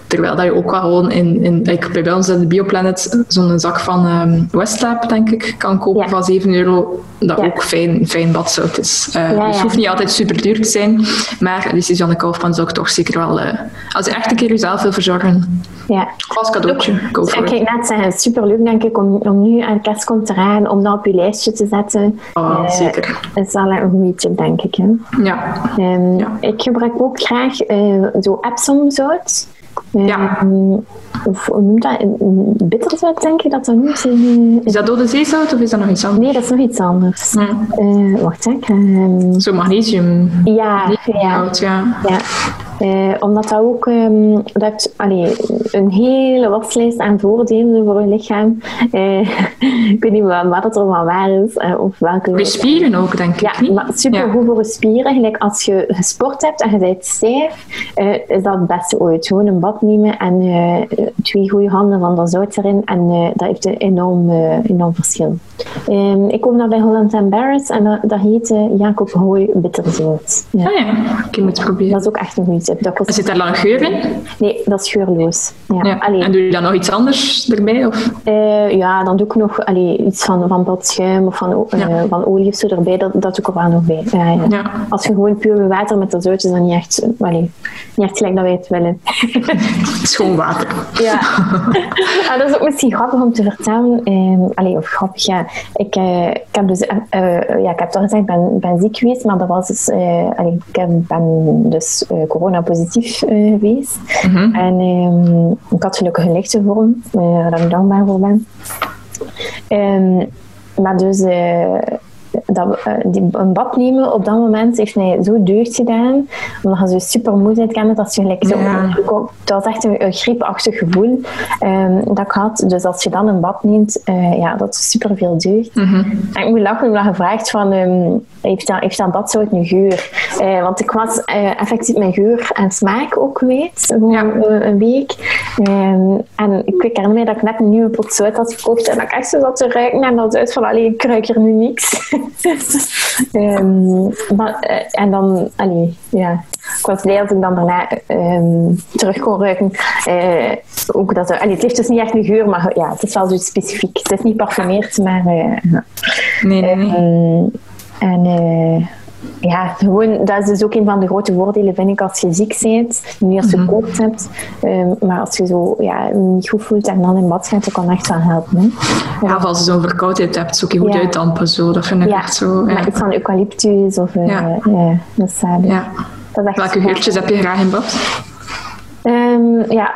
Terwijl dat je ook wel gewoon in, in ik, bij ons in de Bioplanet zo'n zak van Westlab, denk ik, kan kopen van 7 euro. Dat ook fijn, fijn badzout is. Eh, Ja, dus het hoeft niet altijd super duur te zijn. Maar die Suzanne Kaufman zou ik toch zeker wel... eh, als je echt een keer jezelf wil verzorgen, ja. als cadeautje, go for Ik it. net zeggen, is superleuk denk ik om, om nu aan kerstkomt te raden, om dat op je lijstje te zetten. Oh, Eh, zeker. Dat is wel een goede tip, denk ik. Hè. Ja. Ehm, Ja. Ik gebruik ook graag eh, zo Epsom zout. Ja. Ehm, of hoe noemt dat? Bitterzout, denk je dat dat noemt? Eh, Is dat dode zeezout of is dat nog iets anders? Nee, dat is nog iets anders. Ja. Eh, wacht, hè. ik ehm, Zo magnesium. ja, ja. Zout, ja. Ja, eh, omdat dat ook ehm, dat allee, een hele waslijst aan voordelen voor je lichaam. Eh, ik weet niet wat, wat het er van waar is. eh, of welke... Voor spieren ook, denk ik. Ja, niet? maar super Ja. goed voor je spieren. Gelijk als je gesport hebt en je bent stijf, eh, is dat het beste ooit. Gewoon een bad nemen en eh, twee goede handen van dat zout erin. En eh, dat heeft een enorm, eh, enorm verschil. Ehm, ik kom daar bij Holland Barrett en dat, dat heet Jacob Hooi bitterzout. Ja. Ah ja, ik moet het proberen. Dat is ook echt een goede. Dat kost... Zit daar lang geur in? Nee, dat is geurloos. Ja. En doe je dan nog iets anders erbij? Of? eh, ja, dan doe ik nog allee, iets van, van badschuim of van, Ja. van olie of zo erbij. Dat, dat doe ik er wel nog bij. Ja. Als je gewoon puur water met dat zout is dat niet echt, allee, niet echt gelijk dat wij het willen. Schoon water. Ja. Ah, dat is ook misschien grappig om te vertellen. Ehm allee, of grappig, ja. Ik, eh, ik heb dus, ja, ik heb toch gezegd, ik ben, ben ziek geweest, maar dat was dus, allee, ik ben dus eh, corona-positief eh, geweest. Mhm. En ehm, ik had gelukkig een lichte vorm, eh, waar ik dankbaar voor ben. Ehm, maar dus, eh, dat, die, een bad nemen op dat moment heeft mij zo deugd gedaan. Omdat je zo super moe bent, kent dat je gelijk zo... Ja. Dat was echt een, een griepachtig gevoel ehm, dat ik had. Dus als je dan een bad neemt, ja, dat is super veel deugd. Mhm. En ik moet lachen omdat je vraagt van, heeft, dat, heeft dat badzout een geur? Eh, want ik was eh, effectief mijn geur en smaak ook gewoon Ja. eh, een week. Ehm, en ik herinner me dat ik net een nieuwe pot zout had gekocht en dat ik echt zo zat te ruiken en dat uit van, allee, ik ruik hier nu niks. Ehm, maar, en dan, allee, ja, ik was blij dat ik dan daarna ehm, terug kon ruiken. Ook dat, er- allee, het heeft dus niet echt een geur, maar ja, het is wel zoiets specifiek. Het is niet parfumeerd, maar... Nee, nee, nee. En eh, ja, gewoon, dat is dus ook een van de grote voordelen, vind ik, als je ziek bent. Niet als je koorts hebt, ehm, maar als je zo ja, niet goed voelt en dan in bad gaat, dat kan echt wel helpen. Hè. Ja, of als je zo'n verkoudheid hebt, zoek je goed Ja. uitdampen. Zo. Dat vind ik Ja, echt zo. Ja. maar iets van eucalyptus of eh Ja. ja, wasabi. Ja. Dat is Welke super. geurtjes heb je graag in bad? Ehm, ja,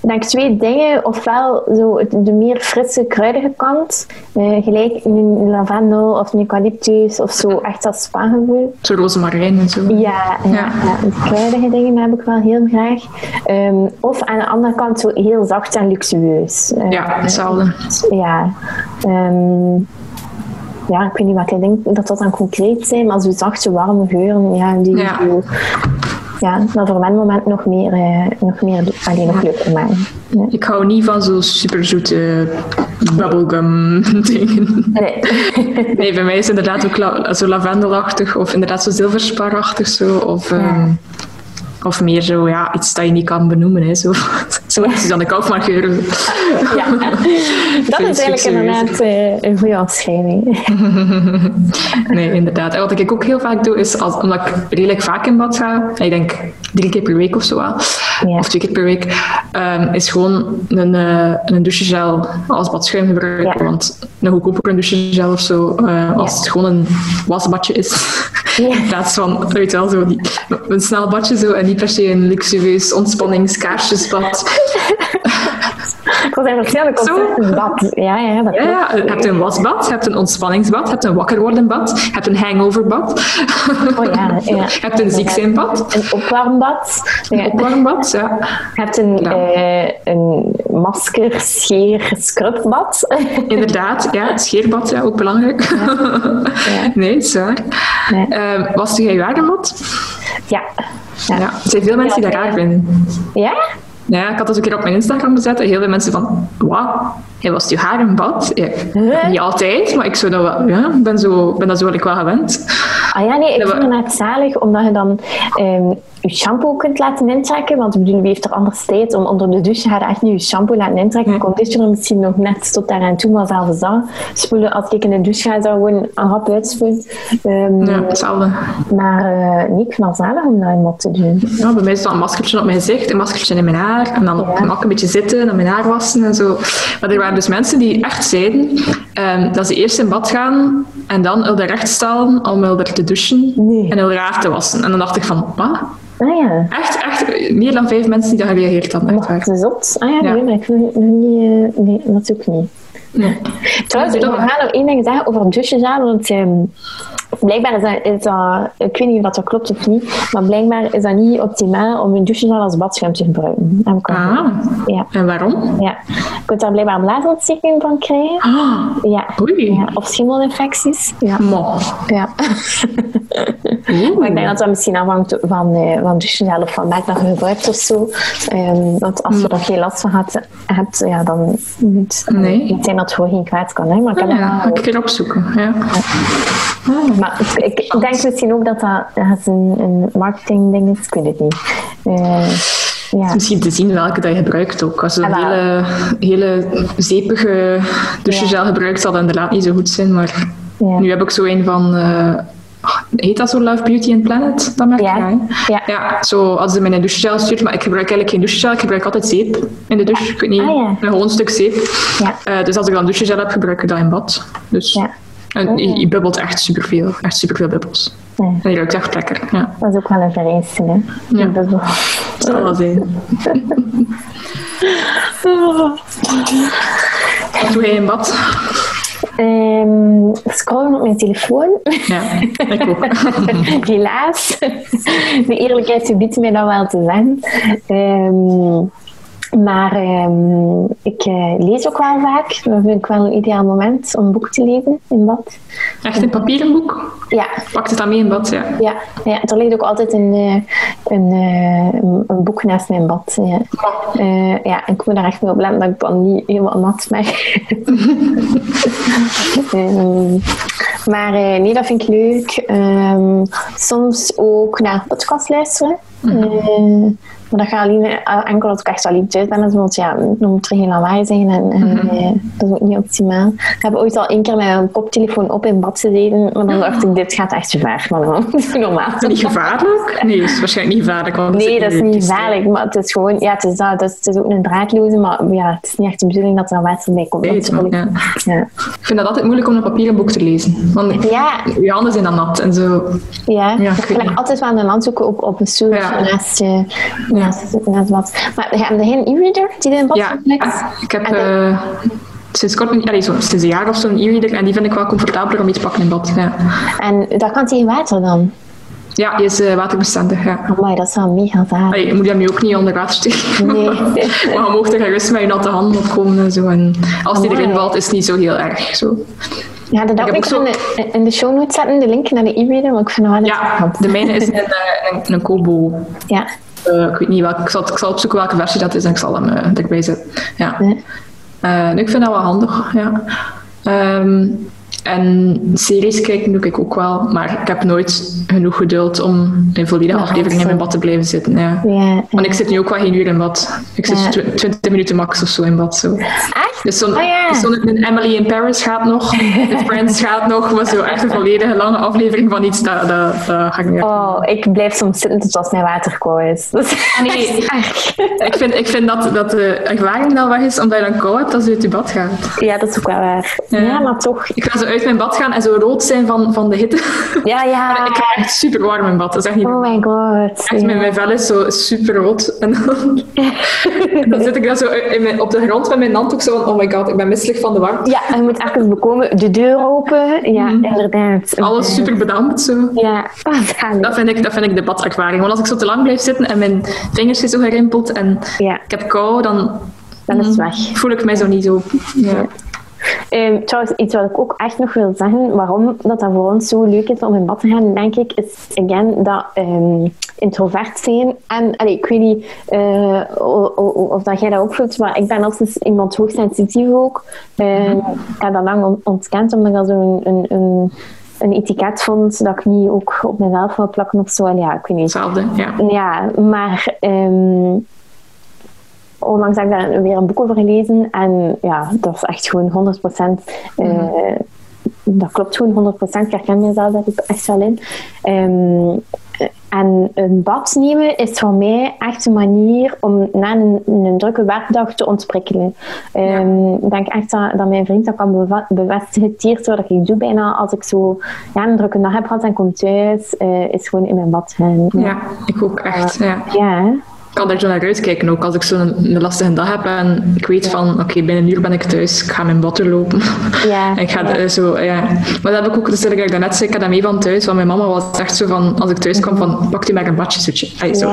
denk twee dingen. Ofwel zo de meer frisse, kruidige kant. eh, gelijk een lavendel of een eucalyptus of zo. Echt dat spa-gevoel. Zo rozemarijn en zo. Ja, ja, Ja. ja. die kruidige dingen heb ik wel heel graag. Ehm, of aan de andere kant zo heel zacht en luxueus. Eh, Ja, hetzelfde. Ja. Ehm, ja, ik weet niet wat ik denk dat dat dan concreet zijn, maar zo zachte, warme geuren, ja, die Ja. zo- ja, dat voor mijn moment nog meer, eh, nog meer, alleen nog leuker maken. Ja. Ik hou niet van zo superzoete bubblegum dingen. Nee. Nee, bij mij is het inderdaad ook la- zo lavendelachtig of inderdaad zo zilversparachtig zo. Of, ehm, of meer zo, ja, iets dat je niet kan benoemen. Hè, zo. zo iets dan de Kaufman-geur. ja. Dat is eigenlijk inderdaad eh, een goede omschrijving. Nee, inderdaad. En wat ik ook heel vaak doe, is als, omdat ik redelijk vaak in bad ga, ik denk drie keer per week of zo, wel, Ja. of twee keer per week, ehm, is gewoon een, eh, een douchegel als badschuim gebruiken. Ja. Want een goedkoper douchegel of zo, eh, als Ja. het gewoon een wasbadje is. In plaats van weet je wel, zo die, een snel badje zo, en niet per se een luxueus ontspanningskaarsjesbad. Dat zijn verschillende Zo. concepten. Dat, ja, ja, dat Ja, je hebt een wasbad, je hebt een ontspanningsbad, je hebt een wakker worden bad, je hebt een hangoverbad, Oh ja, ja. je hebt een ziek zijn bad. Een opwarmbad. Ja. Opwarmbad, ja. Je hebt een, Ja. eh, een masker, scheer, scrubbad. Inderdaad, ja, het scheerbad, ja, ook belangrijk. Nee, het is waar. Ja. Ehm, was jij je bad? ja. Ja. Ja, er zijn veel mensen die dat raar vinden. Ja? Ja, ik had dat ook een keer op mijn Instagram gezet en heel veel mensen van, wauw, hij was je haar in bad? Ja, Huh? Niet altijd, maar ik zou dat wel, ja, ben, zo, ben dat zo wel gewend. Ah ja, nee, ik vind het net zalig, omdat je dan ehm, je shampoo kunt laten intrekken. Want ik bedoel, wie heeft er anders tijd om onder de douche haar echt nu je shampoo laten intrekken? Conditioner misschien nog net tot daar aan toe, maar zelfs dat. Spoelen, als ik in de douche ga, zou gewoon een hap uitspoelen. Ehm, Ja, hetzelfde. Maar nee, ik vind het zalig om dat in te doen. Ja, bij mij is dat een maskertje op mijn gezicht, een maskertje in mijn haar. En dan Ja. mag ik een beetje zitten, dan mijn haar wassen en zo. Maar er waren dus mensen die echt zeiden ehm, dat ze eerst in bad gaan en dan heel recht staan om heel te douchen Nee. en heel haar te wassen. En dan dacht ik van, wat? Ah ja. Echt, echt, meer dan vijf mensen die dat gereageerd hadden. Echt waar. zot. Ah ja, Ja. nee, maar ik vind niet... eh, nee, natuurlijk niet. Nee. Trouwens, ik dat wel. ga nog één ding zeggen over douchegel, want ehm, blijkbaar is dat, is dat... Ik weet niet of dat klopt of niet, maar blijkbaar is dat niet optimaal om een douchegel als badschuim te gebruiken. Ik. Ah, Ja. en waarom? Ja. Je kunt daar blijkbaar blaasontsteking van krijgen. Ah, Ja. ja. Of schimmelinfecties. Ja. Mo. ja. Maar ik denk dat dat misschien afhangt van, eh van douchegel of van merk dat je gebruikt of zo. Ehm, want als je er geen last van hebt, hebt ja, dan moet Nee. niet zijn dat het gewoon geen kwaad kan. Hè? Maar ik Ja, ik een keer opzoeken. Ja. Maar ik, ik denk misschien ook dat dat, dat een, een marketing ding is. Ik weet het niet. Eh, ja. Misschien te zien welke dat je gebruikt ook. Als je een hele, hele zeepige douchegel gebruikt, zal dat inderdaad niet zo goed zijn. Maar Ja. nu heb ik zo een van... eh, heet dat zo Love Beauty and Planet? Dat merk Ja. Ja. Ja, zo als ze mij een douchegel stuurt, maar ik gebruik eigenlijk geen douchegel, ik gebruik altijd zeep in de douche. Ik weet niet, Ah, ja. een gewoon stuk zeep. Ja. Eh, dus als ik dan douchegel heb, gebruik ik dat in bad. Dus Ja. En je, je bubbelt echt superveel, echt superveel bubbels. Ja. En die ruikt echt lekker, ja. Dat is ook wel een vereiste. Hè? Ja. Dat is wel- Dat zal wel zijn. Wat doe jij in bad? Ehm, scrollen op mijn telefoon. Ja, ik ook. Helaas. De eerlijkheid verbiedt mij dat wel te. Ehm, maar ehm, ik eh, lees ook wel vaak. Dat vind ik wel een ideaal moment om een boek te lezen in bad. Echt een papieren boek? Ja, Pak het dan mee in bad, ja. ja, ja er ligt ook altijd een, eh, een, eh, een, een boek naast mijn bad. Ja. Eh, ja, ik moet daar echt mee op letten dat ik dan niet helemaal nat ben. Ehm, maar nee, dat vind ik leuk. Ehm, soms ook naar podcast luisteren. Eh, maar dat gaat alleen eh, enkel als ik echt alleen thuis ben. Dus, want ja, dan moet er geen lawaai zijn en, en eh, dat is ook niet optimaal. Ik heb ooit al één keer met een koptelefoon op in bad gezeten, maar dan dacht ik, dit gaat echt te ver. Maar dan is het normaal. Is dat niet gevaarlijk? Nee, dat is waarschijnlijk niet gevaarlijk. want Nee, dat is niet gevaarlijk, maar het is gewoon, ja, het is, dat, het is, ook een draadloze, maar ja, het is niet echt de bedoeling dat er water bij komt. Weet, maar, natuurlijk. ja. Ja. Ik vind dat altijd moeilijk om een papieren boek te lezen. Want Ja. je handen zijn dan nat en zo. Ja, Ja, ik ik altijd wel een land zoeken op, op een stoel Ja. naast, naast wat. Maar heb je geen e-reader die in bad Ja, gebruikt? ik heb eh, sinds kort, een, allee, zo, sinds een jaar of zo een e-reader en die vind ik wel comfortabeler om iets te pakken in bad. Ja, En dat kan tegen water dan? ja die is eh, waterbestendig. Ja. Amai, dat is wel mega vaak. Je moet hem nu ook niet onder water steken. Nee. maar je mag er gerust met je natte handen op komen en zo. En als die erin valt, is het niet zo heel erg. Zo. Ja, dat ook ook zo... in, de, in de show notes zetten, de link naar de e-reader, maar ik vind dat wel Ja, de mijne is een, eh, een, een Kobo. Ja. Eh, ik weet niet welke, ik zal, ik zal opzoeken welke versie dat is en ik zal hem eh, erbij zetten. Ja. Nu, ik vind dat wel handig, ja. Ehm, en series kijken doe ik ook wel, maar ik heb nooit genoeg geduld om een volledige aflevering in mijn bad te blijven zitten. Ja. Ja, Want ik zit nu ook wel geen uur in bad. Ik zit Ja. tw- 20 minuten max of zo in bad. Zo. Echt? Dus zo'n Ah, ja. dus Emily in Paris gaat nog, The Friends gaat nog, maar zo echt een volledige lange aflevering van iets, dat, dat, dat ga ik niet Oh, ik blijf soms zitten tot als mijn water koud is. Ah, Nee. echt. Ik vind, ik vind dat, dat de ervaring dan weg is omdat je dan koud hebt als je uit je bad gaat. Ja, dat is ook wel waar. Ja. Ja, maar toch. Ik ga zo uit mijn bad gaan en zo rood zijn van, van de hitte. Ja, ja. Ik ga echt super warm in bad. Dat is echt niet Oh my god. Echt, mijn, mijn vel is zo super rood. En dan, dan zit ik dan zo in mijn, op de grond met mijn handdoek zo van, oh my god, ik ben misselijk van de warmte. Ja, je moet even bekomen. De deur open. Ja, inderdaad. Mhm. Alles super bedampt zo. Ja. Dat vind, ik, dat vind ik de badervaring. Want als ik zo te lang blijf zitten en mijn vingers zijn zo gerimpeld en Ja, ik heb kou, dan dan is het weg. voel ik mij zo niet zo. Ja. Ehm, trouwens, iets wat ik ook echt nog wil zeggen, waarom dat, dat voor ons zo leuk is om in bad te gaan, denk ik, is again dat ehm, introvert zijn. En allee, ik weet niet eh, of dat jij dat ook voelt, maar ik ben altijd iemand hoogsensitief ook. Ehm, Ik heb dat lang on- ontkend, omdat ik dat zo'n een, een, een etiket vond dat ik niet ook op mezelf wil plakken of zo. En ja, ik weet niet. Hetzelfde, ja. Ja, maar onlangs heb ik daar weer een boek over gelezen en ja, dat is echt gewoon 100%. eh, Dat klopt gewoon 100%. Ik herken mezelf daar echt wel in. Ehm, en een bad nemen is voor mij echt een manier om na een, een drukke werkdag te ontprikkelen. Ehm, Ik denk echt dat, dat mijn vriend dat kan bevestigen wat ik doe bijna als ik zo ja, een drukke dag heb gehad en kom thuis, eh, is gewoon in mijn bad gaan. Ja, ik ook echt. Ja. Ja, kan daar zo naar uitkijken ook. Als ik zo'n lastige dag heb en ik weet van, oké, binnen een uur ben ik thuis, ik ga mijn bad lopen. Ja, En ik ga ja. eh, zo, ja. Maar dat heb ik ook, dus dat ik daarnet zei, ik had dat mee van thuis, want mijn mama was echt zo van, als ik thuis kwam, van, pak u maar een badje, zoetje. Allee, zo,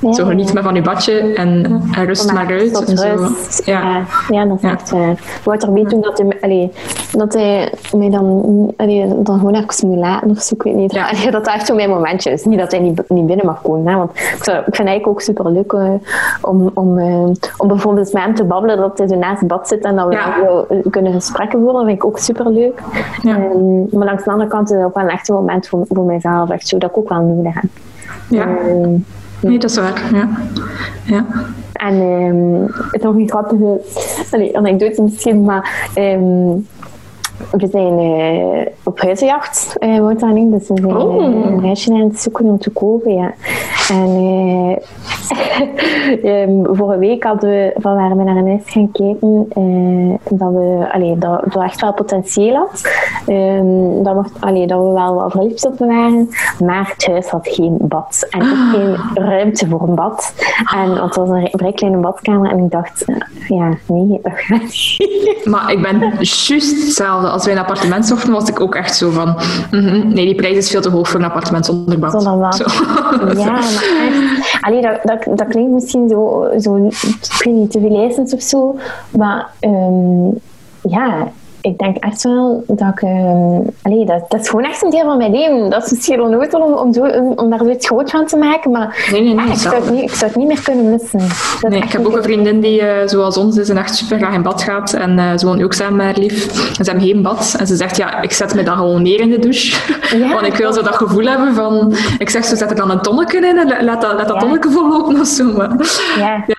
Ja, Zo geniet maar van uw badje en, en rust maar uit. En zo. rust. Ja. Ja. Dat is echt waar. Wouter weet toen dat hij, allee, dat hij mij dan, allee, dan gewoon even moet laten of zo, ik weet niet. Ja. Allee, dat dat echt zo mijn momentje is. Niet dat hij niet, niet binnen mag komen. Hè, want ik, zou, ik vind het eigenlijk ook super leuk om, om, eh, om bijvoorbeeld met hem te babbelen, dat hij zo naast het bad zit en dat we Ja. zo kunnen gesprekken voeren. Dat vind ik ook super leuk. Ja. maar langs de andere kant is het ook wel echt een moment voor, voor mijzelf, echt zo, dat ik ook wel nodig heb. Ja. Ehm, Nee, dat is waar. Ja. Ja. En ehm, het nog een grappige allee, anekdote misschien, maar ehm, we zijn eh, op huizenjacht, eh wordt dat niet. Dus we zijn Oh. eh, een huisje aan het zoeken om te kopen, ja. En eh, ehm, vorige week hadden we, van waren we naar een huis gaan kijken eh, dat, we, allee, dat, dat echt wel potentieel had. Ehm, dat, we, allee, dat we wel wat verliefd op waren, maar het huis had geen bad. En ook geen ruimte voor een bad. En het was een vrij kleine badkamer en ik dacht, eh, ja, nee, dat gaat niet. Maar ik ben juist hetzelfde. Als wij een appartement zochten, was ik ook echt zo van... mhm, nee, die prijs is veel te hoog voor een appartement zonder bad. Zonder bad. Zo. Ja, maar echt. Allee, dat, dat, dat klinkt misschien zo, zo, ik weet niet, te veel of zo. Maar ehm, ja, ik denk echt wel dat ik... ehm, allee, dat, dat is gewoon echt een deel van mijn leven. Dat is misschien onnozel om, om, zo, om, daar zoiets groot van te maken, maar Nee, nee, nee. ah, ik, zou het niet, ik zou het niet meer kunnen missen. Dat Nee, ik heb ook een vriendin die, eh, zoals ons is, en echt super graag in bad gaat. En eh, ze woont ook samen met haar lief. En ze hebben geen bad. En ze zegt, ja, ik zet me dan gewoon neer in de douche. Ja. Want ik wil zo dat gevoel hebben van... Ik zeg, zo zet er dan een tonnetje in en la- laat dat, laat dat Ja. vollopen of zo. Maar, Ja. Ja.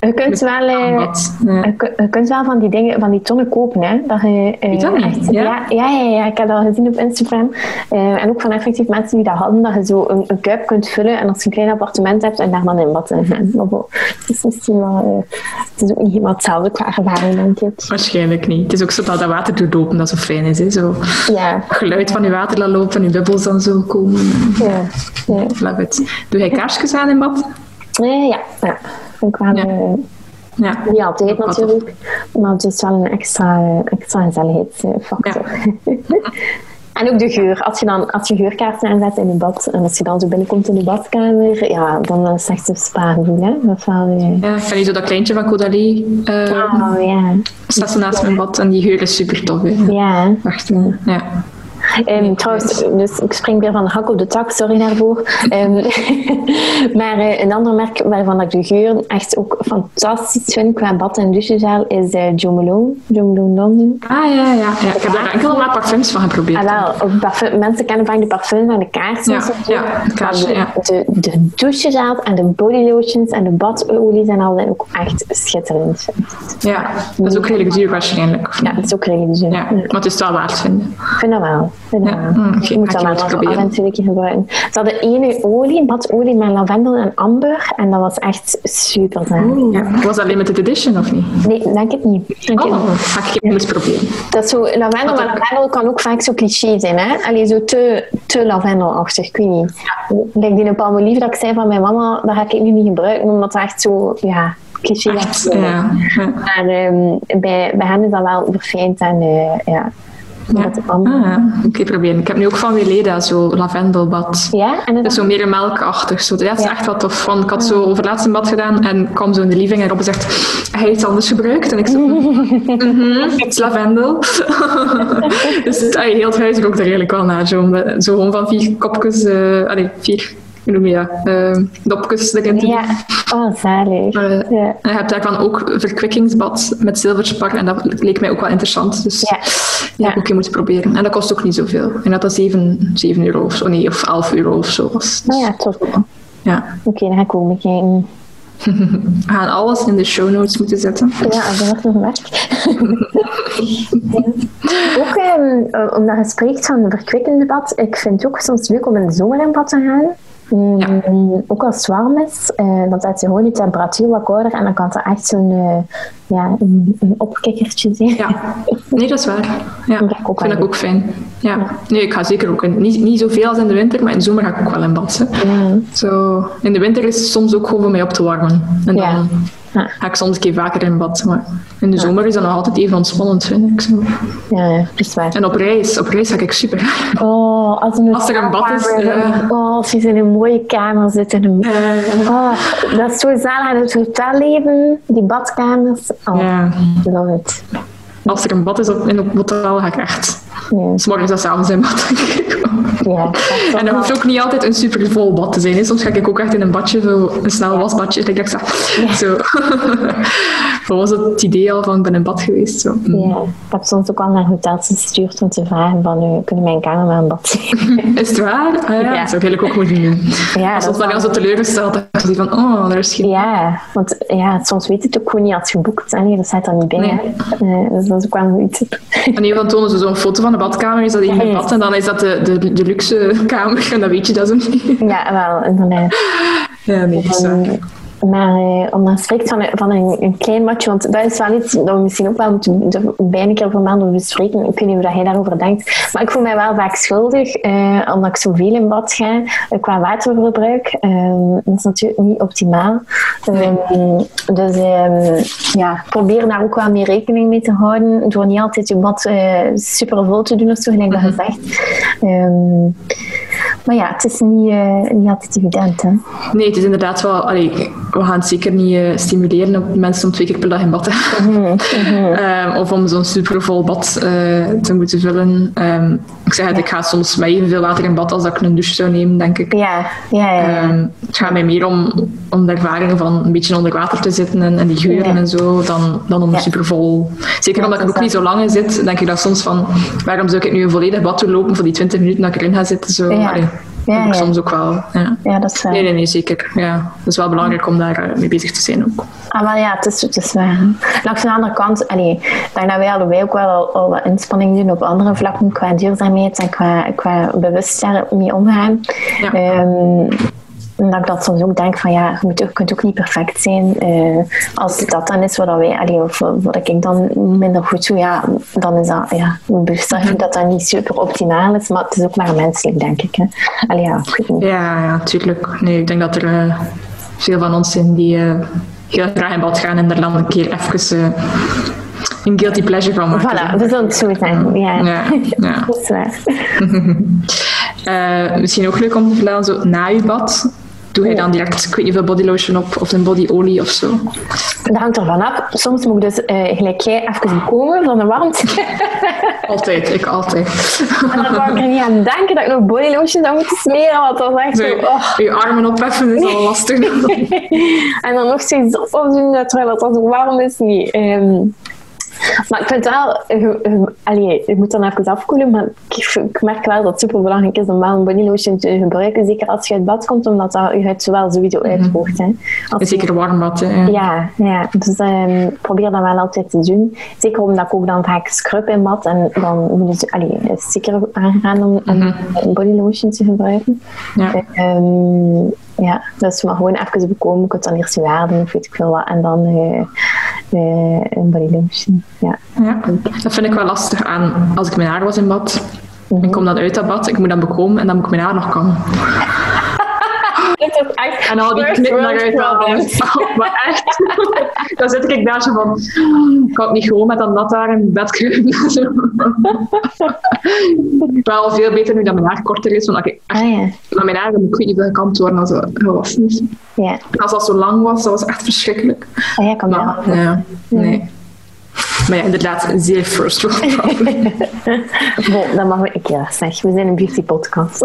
Je kunt wel... eh. Ja. Je, kun- je kunt wel van die dingen, van die tonnen kopen, hè. Dat je, eh, echt- ja? ja? Ja, ik heb dat al gezien op Instagram. Eh, en ook van effectief mensen die dat hadden, dat je zo een, een kuip kunt vullen en als je een klein appartement hebt en daar dan in bad in gaan. Het is misschien wel... eh, het is ook niet helemaal hetzelfde qua ervaring, denk ik. Waarschijnlijk niet. Het is ook zo dat dat water doet lopen, dat zo fijn is. Hè? Zo Ja. het geluid van je water laat lopen en je bubbels dan zo komen. Ja. Ja. Love it. Doe jij kaarsjes aan in bad? Ja. ja. Vind ik wel... Ja. eh, Ja. niet altijd Ook wel natuurlijk, maar het is wel een extra, eh, extra gezelligheidsfactor. En ook de geur. Als je dan als je geurkaarsen aanzet in een bad en als je dan zo binnenkomt in de badkamer, ja, dan is het echt een spa-gevoel. Hè? Dat is wel, eh, Ja, ik hier zo dat kleintje van Caudalie. eh oh, ja. staat naast mijn bad en die geur is super tof. Hè. Ja. Wacht, eh, ja. Ehm, trouwens, dus ik spring weer van de hak op de tak, sorry daarvoor. Ehm, maar eh, een ander merk waarvan ik de geur echt ook fantastisch vind qua bad- en douchegel is eh Jo Malone. Jo Malone London. Ah ja, ja, ja. Ik heb daar enkel maar parfums van geprobeerd. Ah, wel, parfum- mensen kennen vaak de parfums en de kaarsen. Ja, en ja, de kaarsen, ja. de, de, de douchegels en de bodylotions en de badolie zijn al ook echt schitterend. Ja, dat is ook redelijk duur waarschijnlijk. Ja, dat is ook redelijk duur. Ja, maar het is wel waard vinden. Ik vind dat wel. Ik Ja, wel. mm, je moet dat ik wel zo proberen. af en toe een keer gebruiken. Ze hadden ene olie, badolie met lavendel en amber. En dat was echt super zalig. Ja. Was dat limited edition of niet? Nee, denk het niet. Denk Oh, niet. ga ik even eens proberen. Dat is zo, lavendel, maar lavendel kan ook vaak zo cliché zijn. Hè? Allee, zo te, te lavendelachtig, ik weet niet. Like die palmolive dat ik zei van mijn mama, dat ga ik nu niet gebruiken, omdat dat echt zo, ja, cliché is. Ja, ja. Maar ehm, bij, bij hen is dat wel verfijnd en eh, ja. Ja. Ah, ja. Oké, proberen. Ik heb nu ook van Weleda zo lavendelbad. Ja, en Dat het is zo meer melkachtig. Zo. Dat is echt wat tof. Want ik had zo overlaatst een bad gedaan en kwam zo in de living en Robbe zegt, hij heeft iets anders gebruikt. En ik zo, mhm, het is lavendel. dus ah, heel het huis rookt er eigenlijk wel naar. Zo, zo gewoon van vier kopjes, allee, vier, hoe noem je dat, eh, dopjes erin te doen. Ja, oh, zalig. Eh, Ja. En je hebt daarvan ook verkwikkingsbad met zilverspar en dat leek mij ook wel interessant. Dus Ja. die heb ik ook een moeten proberen. En dat kost ook niet zoveel. En dat dat 7, 7 euro of zo, nee, of 11 euro of zo was. Dus, Nou ja, tof. Oké, ja. dan ga ik ook bekijken. We gaan alles in de show notes moeten zetten. Ja, dat wordt nog werk. ook um, omdat je spreekt van een verkwikkend bad, ik vind het ook soms leuk om in de zomer in bad te gaan. Mm, Ook als het warm is, uh, dan zet je gewoon je temperatuur wat kouder en dan kan het echt zo'n uh, ja, een, een opkikkertje zijn. Ja, nee, dat is waar. Ja, dat vind ik ook fijn. Ja. ja. Nee, ik ga zeker ook in. Niet, niet zoveel als in de winter, maar in de zomer ga ik ook wel in bad. Ja. Zo, in de winter is het soms ook gewoon voor mij op te warmen. En dan ja. Ga ik soms een keer vaker in bad. Maar in de ja. zomer is dat nog altijd even ontspannend, vind ik. Zo. Ja, ja, is waar. En op reis, op reis ga ik super. Oh, als, een als er een bad is. Ja. Oh, als je in een mooie kamer zit. In een... Uh, oh, dat is zo zalig in het hotelleven, die badkamers. Oh, ja. love it. Als er een bad is op, in het hotel, ga ik echt ja. S'morgens en s'avonds in bad. ja, en dat hoeft ook niet altijd een super vol bad te zijn. Hè. Soms ga ik ook echt in een badje, zo, een snel wasbadje. Dat ik ja. zo. dat was het idee al van, ik ben in bad geweest. Zo. Ja, ik heb soms ook al naar hotels gestuurd om te vragen van, uh, kunnen mijn kamer maar een bad zijn? Is het waar? Ah, ja. Dat zou ik ook moeten doen. Ja, soms ben ik al zo teleurgesteld dat ik van, oh, daar is geen... Ja, want ja, soms weet het ook gewoon niet als je boekt. Nee, dat staat dan niet binnen. Nee. Uh, dus dat is ook wel een goed En een van tonen ze zo'n foto van de badkamer, is dat in het bad en dan is dat de, de, de luxe kamer en dat weet je dat zo niet. Ja, wel, inderdaad. Ja, nee, waar. Maar eh, om dan spreekt van, van een, een, klein matje, want dat is wel iets dat we misschien ook wel moeten bijna een keer per maand bespreken. Ik weet niet hoe jij daarover denkt. Maar ik voel mij wel vaak schuldig, eh, omdat ik zoveel in bad ga, eh, qua waterverbruik. Uh, dat is natuurlijk niet optimaal. Um, dus ehm, ja, probeer daar ook wel meer rekening mee te houden, door niet altijd je bad uh, super vol te doen of zo, gelijk dat. Um, maar ja, het is niet, uh, niet altijd evident. Hè? Nee, het is inderdaad wel... Allee, we gaan het zeker niet uh, stimuleren om mensen om twee keer per dag in bad te gaan. Mm -hmm. um, of om zo'n supervol bad uh, te moeten vullen. Um, ik zeg het, ja. ik ga soms met evenveel water in bad als dat ik een douche zou nemen, denk ik. Ja, ja, ja. Um, het gaat mij meer om, om de ervaring van een beetje onder water te zitten en, en die geuren en zo, dan, dan om supervol... Zeker omdat ik er ook niet zo lang in zit, denk ik dat soms van, waarom zou ik nu een volledig bad doorlopen voor die 20 minuten dat ik erin ga zitten? Zo, ja, ja. soms ook wel. Ja. ja, dat is waar. Nee, nee, nee, zeker. Ja. Het is wel belangrijk om daar uh, mee bezig te zijn ook. Ah, wel ja, het is, het is waar. Langs de andere kant, allee, daarna wij wij ook wel al, al wat inspanning doen op andere vlakken qua duurzaamheid en qua, qua bewust mee omgaan. Ja. Um, dat ik dat soms ook denk van ja, je, moet, je kunt ook niet perfect zijn. Uh, als dat dan is wat wij, allee, of wat ik dan minder goed doe, ja, dan is dat ja, bewust dat dat niet super optimaal is, maar het is ook maar menselijk, denk ik. Hè. Allee, ja, ja, ja, tuurlijk. Nee, ik denk dat er uh, veel van ons zijn die uh, heel graag in bad gaan en er dan een keer even een guilty pleasure van maken. Voilà, dat zal het zo zijn. Ja, ja, ja. dat is waar. misschien ook leuk om te vertellen, zo na je bad, doe je dan direct, ik weet niet veel bodylotion op of een bodyolie of zo? Dat hangt ervan af. Soms moet ik dus uh, gelijk jij even komen van de warmte. altijd, ik altijd. En dan wou ik er niet aan denken dat ik nog bodylotion zou moeten smeren, want dat is echt nee, zo... Oh. Je armen opheffen is al lastig. en dan nog steeds opdoen terwijl het zo warm is, niet. Um, maar ik vind wel, allee, je moet dan even afkoelen, maar ik, ik, merk wel dat het super belangrijk is om wel een body lotion te gebruiken, zeker als je uit bad komt, omdat dat je huid zowel sowieso uitdroogt. Mm -hmm. Zeker warm bad, hè? Ja, ja dus um, probeer dat wel altijd te doen. Zeker omdat ik ook dan vaak scrub in bad en dan moet je, allee, het is zeker aangeraden om, om mm -hmm. een body lotion te gebruiken. Ja. Um, ja, dus maar gewoon even bekomen, ik het dan eerst waarden of weet ik veel wat, en dan uh, uh, een body lotion. Ja. ja, dat vind ik wel lastig aan als ik mijn haar was in bad. Mm -hmm. Ik kom dan uit dat bad, ik moet dan bekomen en dan moet ik mijn haar nog kammen. En al die knip naar uit Maar echt, dan zit ik daar zo van, ik kan niet gewoon met dat nat haar in bed kruipen. Wel veel beter nu dat mijn haar korter is, want ik echt, ah, ja. met mijn haar moet ik niet gekant worden als het was niet. Ja. Als dat zo lang was, dat was echt verschrikkelijk. Ah, ja, kan maar, ja, nee. Maar ja, inderdaad, een zeer first world problem. bon, dat mag ik ja zeg. We zijn een beauty podcast.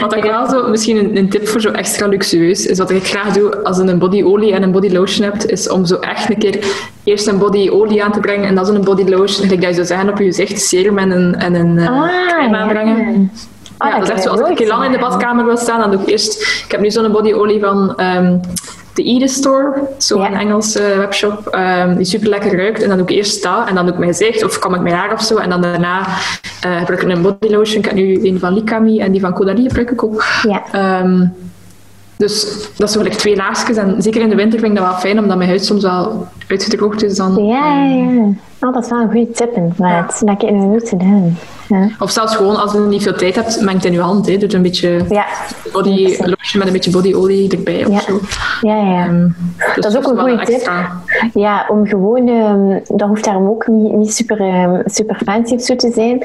wat ik wel zo, misschien een, een, tip voor zo extra luxueus, is wat ik graag doe als je een bodyolie en een body lotion hebt, is om zo echt een keer eerst een bodyolie aan te brengen en dan zo'n body lotion. Ik dat je zou zeggen op je gezicht serum en een, en een uh, ah, crème aanbrengen. Ja. Ah, ja, dat is echt zo. Als ik een keer lang in de badkamer wil staan, dan doe ik eerst... Ik heb nu zo'n bodyolie van ehm de Ede Store, zo'n Ja. Engelse webshop, ehm, die super lekker ruikt. En dan doe ik eerst dat, en dan doe ik mijn gezicht, of kam ik mijn haar of zo. En dan daarna eh gebruik ik een body lotion. Ik heb nu een van Likami en die van Caudalie gebruik ik ook. Ja. Ehm, dus dat is zo gelijk twee laagjes. En zeker in de winter vind ik dat wel fijn, omdat mijn huid soms wel uitgedroogd is. Dan, Ja, ja, ja. Oh, dat is wel een goede tip inderdaad. Dat heb ik nog nooit gedaan. Ja. Of zelfs gewoon, als je niet veel tijd hebt, meng het in je hand. Hè. Doe er een beetje Ja. body lotion met een beetje bodyolie erbij of Ja. zo. Ja, ja. Ehm, dus Dat is ook een goede tip. extra. Ja, om gewoon, ehm, dat hoeft daarom ook niet, niet super, ehm, super fancy zo te zijn.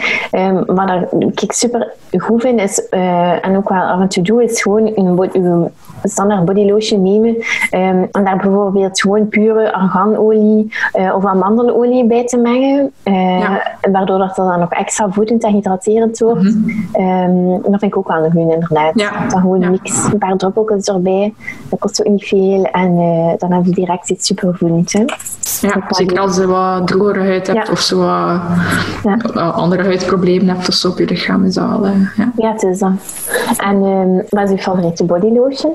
Maar ik super goed vind, is, eh, en ook wel af en toe doe, is gewoon een, standaard body lotion nemen. en daar bijvoorbeeld gewoon pure arganolie eh, of amandelolie bij te mengen. eh. Waardoor dat dan nog extra voedend en hydraterend wordt. Ehm, dat vind ik ook wel een goede inderdaad. Ja. Dan gewoon Ja. mix, een paar druppeltjes erbij. Dat kost ook niet veel. En eh, dan heb je direct iets supervoedends. Ja, zeker als je wat drogere huid hebt Ja. of zo wat Ja. andere huidproblemen hebt of zo op je lichaam. Is dat wel, eh, ja. Ja, het is dat. En ehm, wat is je favoriete body lotion?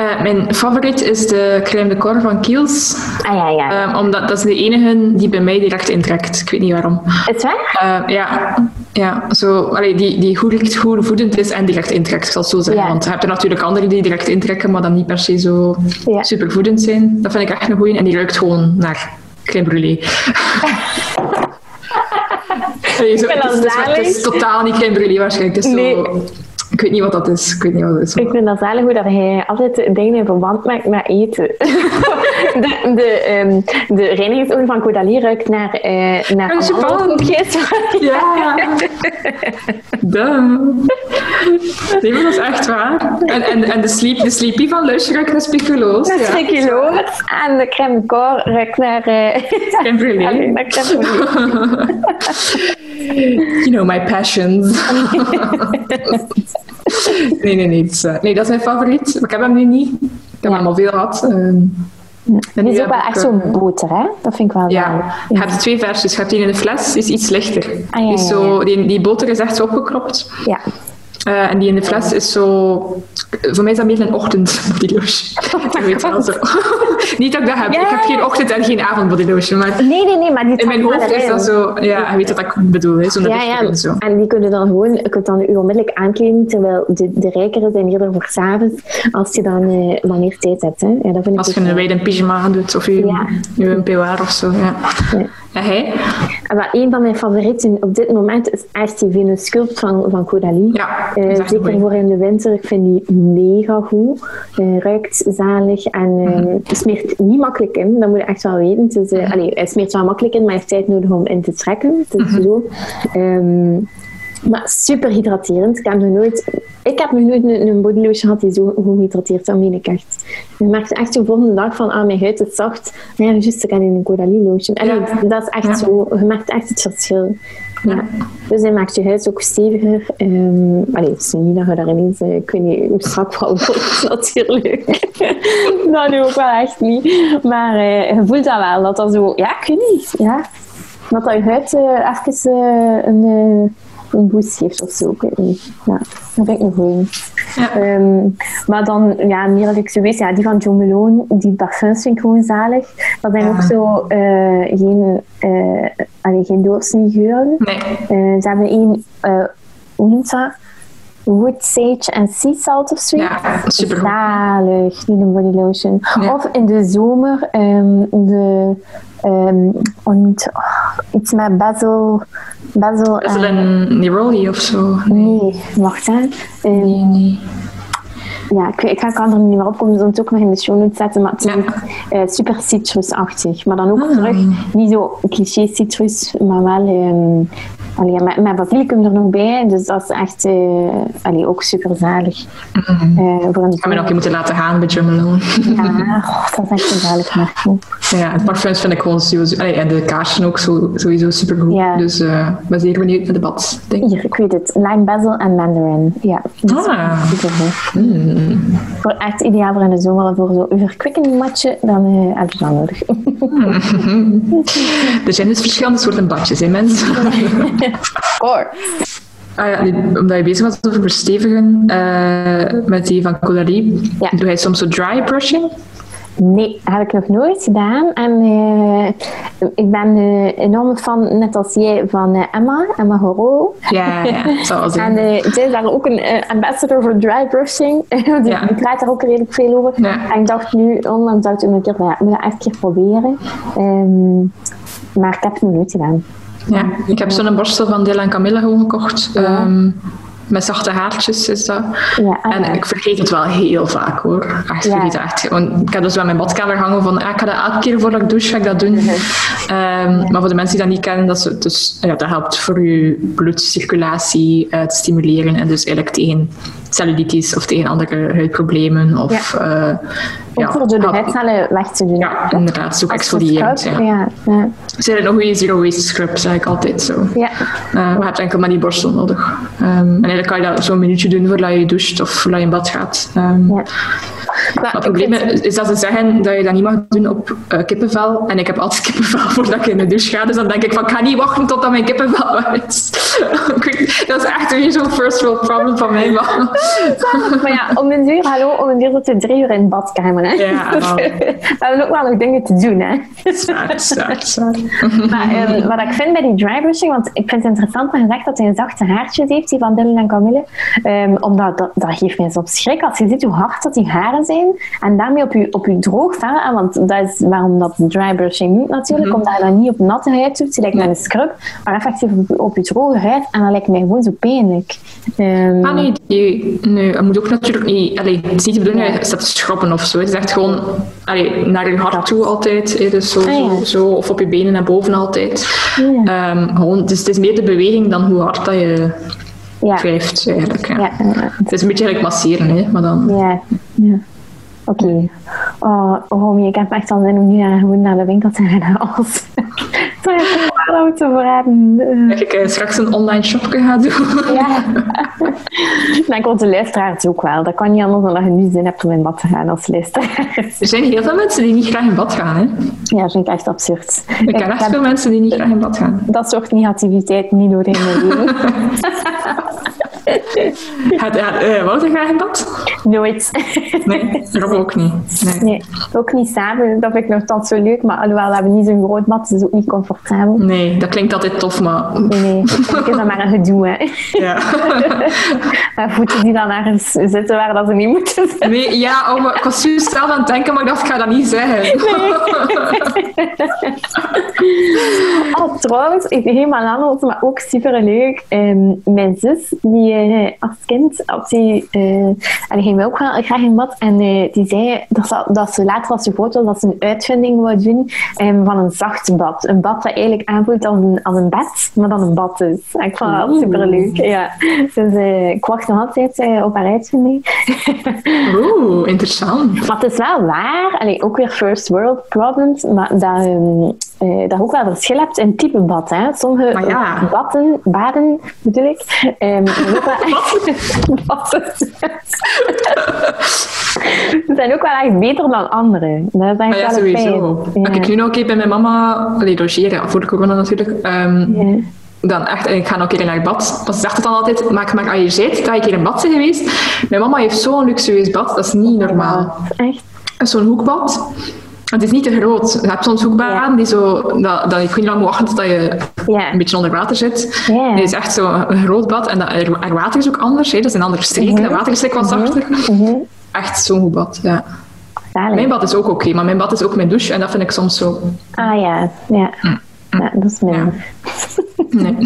Eh, mijn favoriet is de crème de corps van Kiehl's. Ah ja, ja. Ehm, omdat dat is de enige die bij mij direct intrekt. Ik weet niet waarom. Het waar? Eh, ja, ja zo, allee, die, die goed, goed voedend is en direct intrekt, ik zal het zo zeggen. Ja. Want je hebt er natuurlijk andere die direct intrekken, maar dan niet per se zo Ja. super voedend zijn. Dat vind ik echt een goeie. En die ruikt gewoon naar crème brûlée. Allee, zo, het, is, het, is, totaal niet crème brûlée waarschijnlijk. Nee. zo, ik weet niet wat dat is. Ik weet niet wat dat is. Ik vind dat zalig hoe dat hij altijd dingen in verband maakt met eten. de, de, ehm, de reinigingsolie van Caudalie ruikt naar, eh naar amandelkoekjes. Ja. Duh. Nee, maar dat is echt waar. En, en, en de, sleep, de sleepy van Lush ruikt naar speculoos. Naar Ja. speculoos. En de crème corps ruikt naar... eh Crème brûlée. You know my passions. nee, nee, nee. het eh, nee, dat is mijn favoriet. Maar ik heb hem nu niet. Ik heb hem al veel gehad. Ehm, Die nu is ook wel echt eh, zo'n boter, hè? Dat vind ik wel Ja, je hebt twee versies. Je hebt die in de fles, die is iets lichter. Ah, ja, ja, zo, die, die boter is echt zo opgekropt. Ja. Eh, en die in de fles is zo... Voor mij is dat meer een ochtend bodylotion. Je weet wel zo. Niet dat ik dat heb. Ja, Ik heb geen ochtend en geen avond bodylotion. Maar Nee, nee, nee, maar die in mijn hoofd is dat zo... Ja, je weet wat ik bedoel. Zo'n Ja, ja. en zo. En die kunnen dan gewoon, je kunt dan u onmiddellijk aankleden, terwijl de, de rijkere zijn eerder voor s'avonds, als je dan eh, wanneer tijd hebt. Hè. Ja, dat vind ik Als ook je een wijde pyjama doet of je, Ja. je een peignoir of zo. Ja. Ja. En hij? En wel, een van mijn favorieten op dit moment is echt die Venus Sculpt van, van Caudalie. Ja, Eh, zeker voor in de winter. Ik vind die mega goed. Eh, ruikt zalig en eh, smeert niet makkelijk in. Dat moet je echt wel weten. Het is, eh, allee, hij smeert wel makkelijk in, maar hij heeft tijd nodig om in te trekken. Het is zo. Ehm, maar super hydraterend. Ik heb nog nooit, ik heb nog nooit een, een bodylotion gehad die zo goed hydrateert. Dat meen ik echt. Je merkt echt de volgende dag van, ah, mijn huid is zacht. Maar ja, juist, ik heb in een Caudalie lotion. Ja. Dat is echt Ja. zo. Je merkt echt het verschil. Ja. Dus hij maakt je huid ook steviger. Um, allee, het is niet dat je daar ineens, eh, ik weet niet, hoe strak van wordt natuurlijk. dat nu ook wel echt niet. Maar eh, je voelt dat wel, dat dat zo, ja, ik weet niet. Ja. Dat dat je huid eh, even een, een boost geeft of zo, ik weet niet. Ja, dat vind ik een goeie. Ja. Ehm, maar dan, ja, meer luxueus, ja, die van John Malone, die parfums vind ik gewoon zalig. Dat zijn Ja. ook zo eh, geen, allee, geen doorsnee geuren. Nee. Eh, ze hebben één, hoe noemt dat? Wood Sage en Sea Salt of zoiets. Ja, supergoed. Zalig, die body lotion. Ja. Of in de zomer ehm, de, ehm, und, oh, iets met basil. Basil Is er en- een Neroli of zo? Nee, wacht hè. Ehm, Nee, nee. Ja, ik, ik kan er niet meer opkomen, dus het ook nog in de show notes zetten. Maar het is Ja. eh, super citrusachtig. Maar dan ook Ah. terug, niet zo cliché citrus, maar wel ehm allee, met, met basilicum er nog bij. Dus dat is echt eh, allee, ook super zalig. Voor een Ik ga me nog een moeten laten gaan bij John Malone. Ja, oh, dat is echt een zalig merkje. Ja, en parfums vind ik gewoon sowieso... allee, en de kaarsen ook zo, sowieso supergoed. Ja. Dus eh, ik ben zeer benieuwd naar de bad. Denk. Hier, ik weet het. Lime basil en mandarin. Ja, Ah. supergoed. Mm. Voor echt ideaal voor in de zomer, voor zo'n verkwikkend matje, dan eh, heb je dat nodig. Er zijn dus verschillende soorten badjes, hè mensen? Hoor. Ah ja, nu, omdat je bezig was over verstevigen eh, met die van Ja. doe jij soms zo dry brushing? Nee, heb ik nog nooit gedaan. En eh, ik ben eh, enorm fan, net als jij, van eh, Emma, Emma Horo. Ja, ja. Zal wel En zij is daar ook een ambassador voor dry brushing. Ja. die praat daar ook redelijk veel over. Ja. En ik dacht nu, ondanks dat ik een keer, ja, ik moet dat echt keer proberen. Ehm, maar ik heb het nog nooit gedaan. Ja, ik heb zo'n borstel van Dilla en Camilla gewoon gekocht. Ehm, met zachte haartjes is dat. Ja, ah, En ja. ik vergeet het wel heel vaak hoor. Echt, ik Ja. vergeet het echt. Want ik heb dus wel mijn badkamer hangen van, ah, ik ga dat elke keer voordat ik douche, ga ik dat doen. Ehm, Maar voor de mensen die dat niet kennen, dat, dus, ja, dat helpt voor je bloedcirculatie eh, te stimuleren. En dus eigenlijk tegen cellulitis of tegen andere huidproblemen. Of, eh, Ook voor de huidcellen weg te doen. Ja, inderdaad. Is ook Als exfoliërend. Ja. ja. ja. Zijn nog goede zero waste scrub, zeg ik altijd zo. Ja. Eh, je hebt enkel maar die borstel nodig. Ehm, en eigenlijk kan je dat zo'n minuutje doen voordat je doucht of voordat je in bad gaat. Ehm, Ja. Maar het probleem is, is dat ze zeggen dat je dat niet mag doen op eh, kippenvel. En ik heb altijd kippenvel voordat ik in de douche ga. Dus dan denk ik van, ik ga niet wachten totdat mijn kippenvel is. Dat is echt weer zo'n first world problem van mij. Maar, Maar ja, om een uur, hallo, om een uur zitten we drie uur in de badkamer. Hè? Ja, we hebben ook wel nog dingen te doen. Hè? zwaar, zwaar, zwaar. Maar ehm, wat ik vind bij die dry brushing, want ik vind het interessant dat je zegt dat hij een zachte haartjes heeft, die van Dylan en Camille. Ehm, omdat dat, dat geeft mij zo'n schrik als je ziet hoe hard dat die haren zijn. En daarmee op je, op je droog want dat is waarom dat dry brushing niet natuurlijk, omdat je dat niet op natte huid doet, lijkt met een scrub, maar effectief op, je- op je droge huid. En dat lijkt mij gewoon zo pijnlijk. Ehm, Ah nee, nee, nee, moet ook natuurlijk niet... Allee, het is niet de bedoeling dat je staat te schroppen of zo. Het is echt gewoon allee, naar je hart toe altijd. hè, Dus zo, Ah, ja. zo, zo, of op je benen naar boven altijd. Ja. Ehm, gewoon, dus het is meer de beweging dan hoe hard dat je ja. wrijft eigenlijk. Ja. Ja, ja, Het is een beetje gelijk masseren, hè, maar dan... ja. ja. Oké. Oh, Romy, ik heb echt al zin om nu naar, gewoon naar de winkel te gaan. Zou je verraden? Eh, Dat ik eh, straks een online shopje ga doen. Ja. Maar ik de luisteraars ook wel. Dat kan niet anders dan dat je nu zin hebt om in bad te gaan als luisteraar. Er zijn heel veel mensen die niet graag in bad gaan. Hè. Ja, dat vind ik echt absurd. Ik ken echt veel mensen die niet graag in bad gaan. dat soort negativiteit niet door in mijn leven. Gaat ja, eh, Wouter graag in bad? Nooit. Nee, Rob ook niet. Nee. Nee, ook niet samen. Dat vind ik nog altijd zo leuk. Maar alhoewel, we hebben niet zo'n groot bad, dus ook niet comfortabel. nee, dat klinkt altijd tof, maar... Nee, nee. Ik is dat maar een gedoe, hè. Ja. Maar voeten die dan ergens zitten waar dat ze niet moeten zitten. Nee, ja, oh, ik was juist zelf aan het denken, maar ik dacht, ik ga dat niet zeggen. Oh, trouwens, ik helemaal anders, maar ook super leuk. Ehm, mijn zus, die eh, als kind, op die, eh, en die ging ook wel graag in bad. En eh, die zei dat ze, dat ze later als ze groot was, dat ze een uitvinding wou doen ehm, van een zacht bad. Een bad dat eigenlijk aanvoelt als een, als een bed, maar dan een bad is. En ik vond dat super leuk. Ja. Dus eh, ik wacht nog altijd eh, op haar uitvinding. Oeh, interessant. Maar het is wel waar, allee, ook weer first world problems, maar dat, ehm, eh, dat je ook wel verschil hebt in type bad. Hè. Sommige ja. baden, baden bedoel ik, ehm, zijn ook wel echt baden. zijn ook wel echt beter dan andere. Dat is eigenlijk ja, wel sowieso. Als ik nu nog een keer bij mijn mama allee, logeren, voor de corona natuurlijk, ehm, Ja. dan echt, en ik ga nog een keer naar het bad. Want ze zegt het dan altijd, maar, maar als je zit, dat ik hier in bad ben geweest. Mijn mama heeft zo'n luxueus bad, dat is niet normaal. Echt? Zo'n hoekbad. Het is niet te groot. Je hebt soms hoekbaden die zo, dat, dat je niet lang moet wachten tot je een beetje onder water zit. Het is echt zo een groot bad. En dat, er, er water is ook anders. Hè. Dat is een andere streek. Dat water is wat zachter. Mhm. Echt zo'n goed bad, ja. Mijn bad is ook oké, maar mijn bad is ook mijn douche. En dat vind ik soms zo... Ah ja, ja. Ja dat is minder. Nee.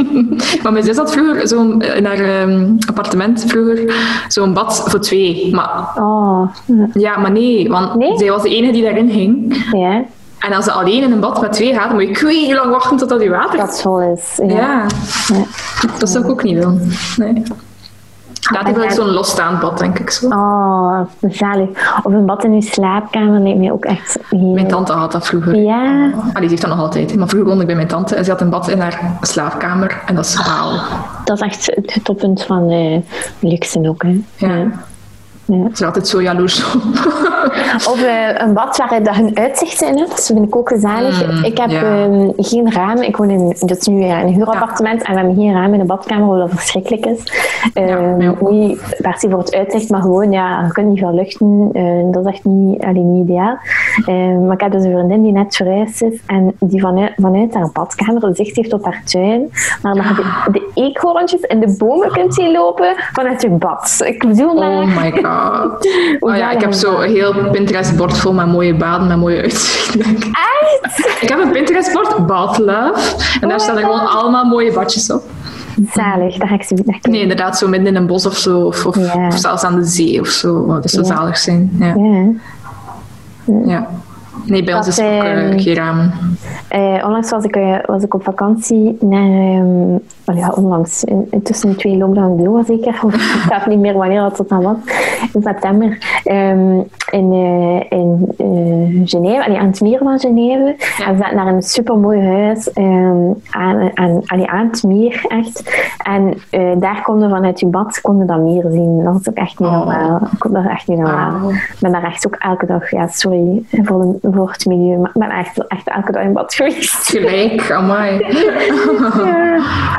maar mijn zus had vroeger zo'n, in haar ehm, appartement vroeger zo'n bad voor twee. Maar Oh, ja, maar nee, want Nee? zij was de enige die daarin ging. ja. En als ze alleen in een bad met twee gaat, dan moet je kwijt lang wachten totdat je water... Dat vol is. Ja. Ja, Ja. dat zou ik ook niet willen. Nee. Laat ik wel zo'n losstaand bad, denk ik zo. Oh, zalig. Of een bad in uw slaapkamer lijkt mij ook echt heel... Mijn tante had dat vroeger. Ja, Ah, die heeft dat nog altijd. Maar vroeger woonde ik bij mijn tante en ze had een bad in haar slaapkamer. En dat is wauw. dat is echt het toppunt van eh, luxe ook. Hè. Ja. Ja. Ze is er altijd zo jaloers op. Of eh, een bad waar je een uitzicht in hebt. Dat vind ik ook gezellig. Mm, ik heb ja. ehm, geen ramen. Ik woon in, dat is nu ja, een huurappartement en we hebben geen ramen in de badkamer, wat verschrikkelijk is. Ehm, mij ook. niet per se voor het uitzicht, maar gewoon, ja, je kunt niet veel luchten. Eh, dat is echt niet, allee, niet ideaal. Ehm, maar ik heb dus een vriendin die net verhuisd is en die vanuit, vanuit haar badkamer zicht heeft op haar tuin. Maar dat je de, de eekhoorntjes in de bomen kunt zien lopen vanuit je bad. Ik bedoel maar... Oh my god. Oh ja, ik heb zo dat? Heel Pinterest-bord vol met mooie baden, met mooie uitzichten. Echt? Ik heb een Pinterest-bord, Bad Love. En daar Oh staan er gewoon allemaal mooie badjes op. Zalig, daar ga ik ze naar kijken. Nee, inderdaad, zo midden in een bos of zo. Of, of, Ja. of zelfs aan de zee of zo. Oh, dat zou Ja. zalig zijn. Ja. Ja. ja. Nee, bij ons is ook ehm, geen ramen. Eh, onlangs was ik, eh, was ik op vakantie naar, ehm, ja, onlangs, in, in tussen de twee lockdown door zeker, of ik weet niet meer wanneer dat dan was, in september, ehm, in, eh, in Genève, allee, aan het meer van Genève. En we zaten naar een supermooi huis ehm, aan, aan, allee, aan het meer, echt. En eh, daar konden we vanuit je bad konden dat meer zien. Dat was ook echt niet Oh. normaal. Ik kon dat echt niet normaal. Wauw. Ik ben daar echt ook elke dag, ja, sorry voor het milieu, maar ik ben echt, echt elke dag in bad geweest. Gelijk, amai.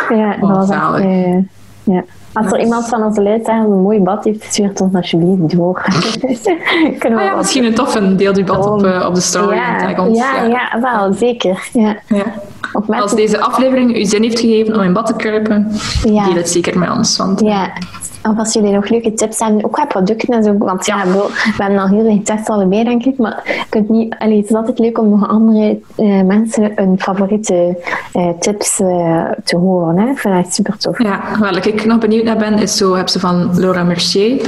Ja, ja dat was echt, zalig. eh, ja. Als er iemand van onze luisteraars een mooi bad heeft, stuurt ons alsjeblieft door. Kunnen we Ah ja, misschien een toffe. Deel die bad op, eh, op de story. ja, ons. ja, ja, wel, zeker. Ja. Met Als deze aflevering u zin heeft gegeven om in bad te kruipen, Ja. deel het zeker met ons. Want Ja. Of als jullie nog leuke tips hebben, ook qua producten en zo. Want ja, bedoel, we hebben al heel veel getest allebei, denk ik. Maar je kunt niet, allee, het is altijd leuk om nog andere eh, mensen hun favoriete eh, tips eh, te horen. Hè? Ik vind dat super tof. Ja, waar ik nog benieuwd naar ben, is zo, heb ze van Laura Mercier.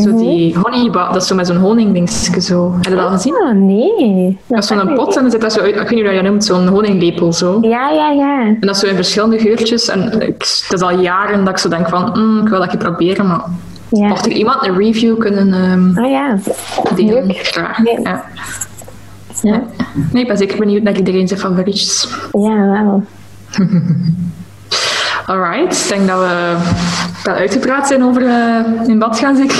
Zo Mhm. die honeybad, dat is zo met zo'n honingdingetje zo. Heb je dat al gezien? Oh, nee. Dat is zo'n pot en dan zit dat zo uit, ik weet niet hoe dat je noemt, zo'n honinglepel zo. Ja, ja, ja. En dat is zo in verschillende geurtjes. En ik, het is al jaren dat ik zo denk van, mm, ik wil dat je proberen, maar ja. mocht er iemand een review kunnen ehm Oh ja. delen, Leuk. graag. Nee. Ja. Ja, Nee, ik ben zeker benieuwd naar iedereen zijn favorietjes. ja wel. Alright, ik denk dat we wel uitgepraat zijn over eh, in bad gaan, zeker.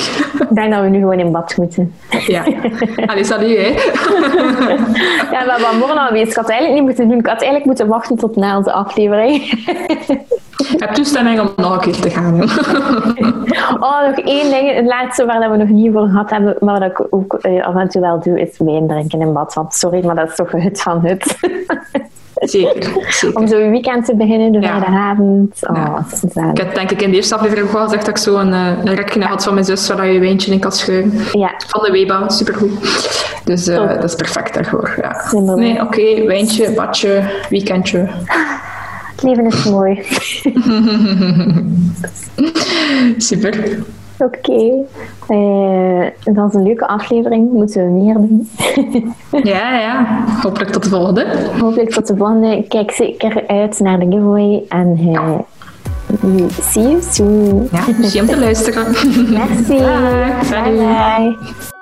Ik denk dat we nu gewoon in bad moeten. ja. Allee, salut, hè. Ja, we hebben morgen geweest. Ik had het eigenlijk niet moeten doen. Ik had eigenlijk moeten wachten tot na onze aflevering. Ik heb toestemming om nog een keer te gaan. Oh, nog één ding. Het laatste waar we nog niet voor gehad hebben, maar dat ik ook eh, af en toe wel doe, is wijn drinken in bad. Want sorry, maar dat is toch hut van hut. Zeker, zeker. Om zo je weekend te beginnen, de Ja. vrijdagavond. Oh, Ja. Ik heb denk ik in de eerste aflevering ook al gezegd dat ik zo een, eh, een rekje had van mijn zus waar je je wijntje in kan schuiven. Ja, Van de Weba, supergoed. Dus eh, dat is perfect daarvoor. Ja. Nee, oké, wijntje, badje, weekendje. het leven is mooi. Super. Oké. Eh, dat was een leuke aflevering. Moeten we meer doen. Ja, ja. Hopelijk tot de volgende. Hopelijk tot de volgende. Kijk zeker uit naar de giveaway. En eh, we see you soon. Ja, misschien om te luisteren. Merci. Bye bye.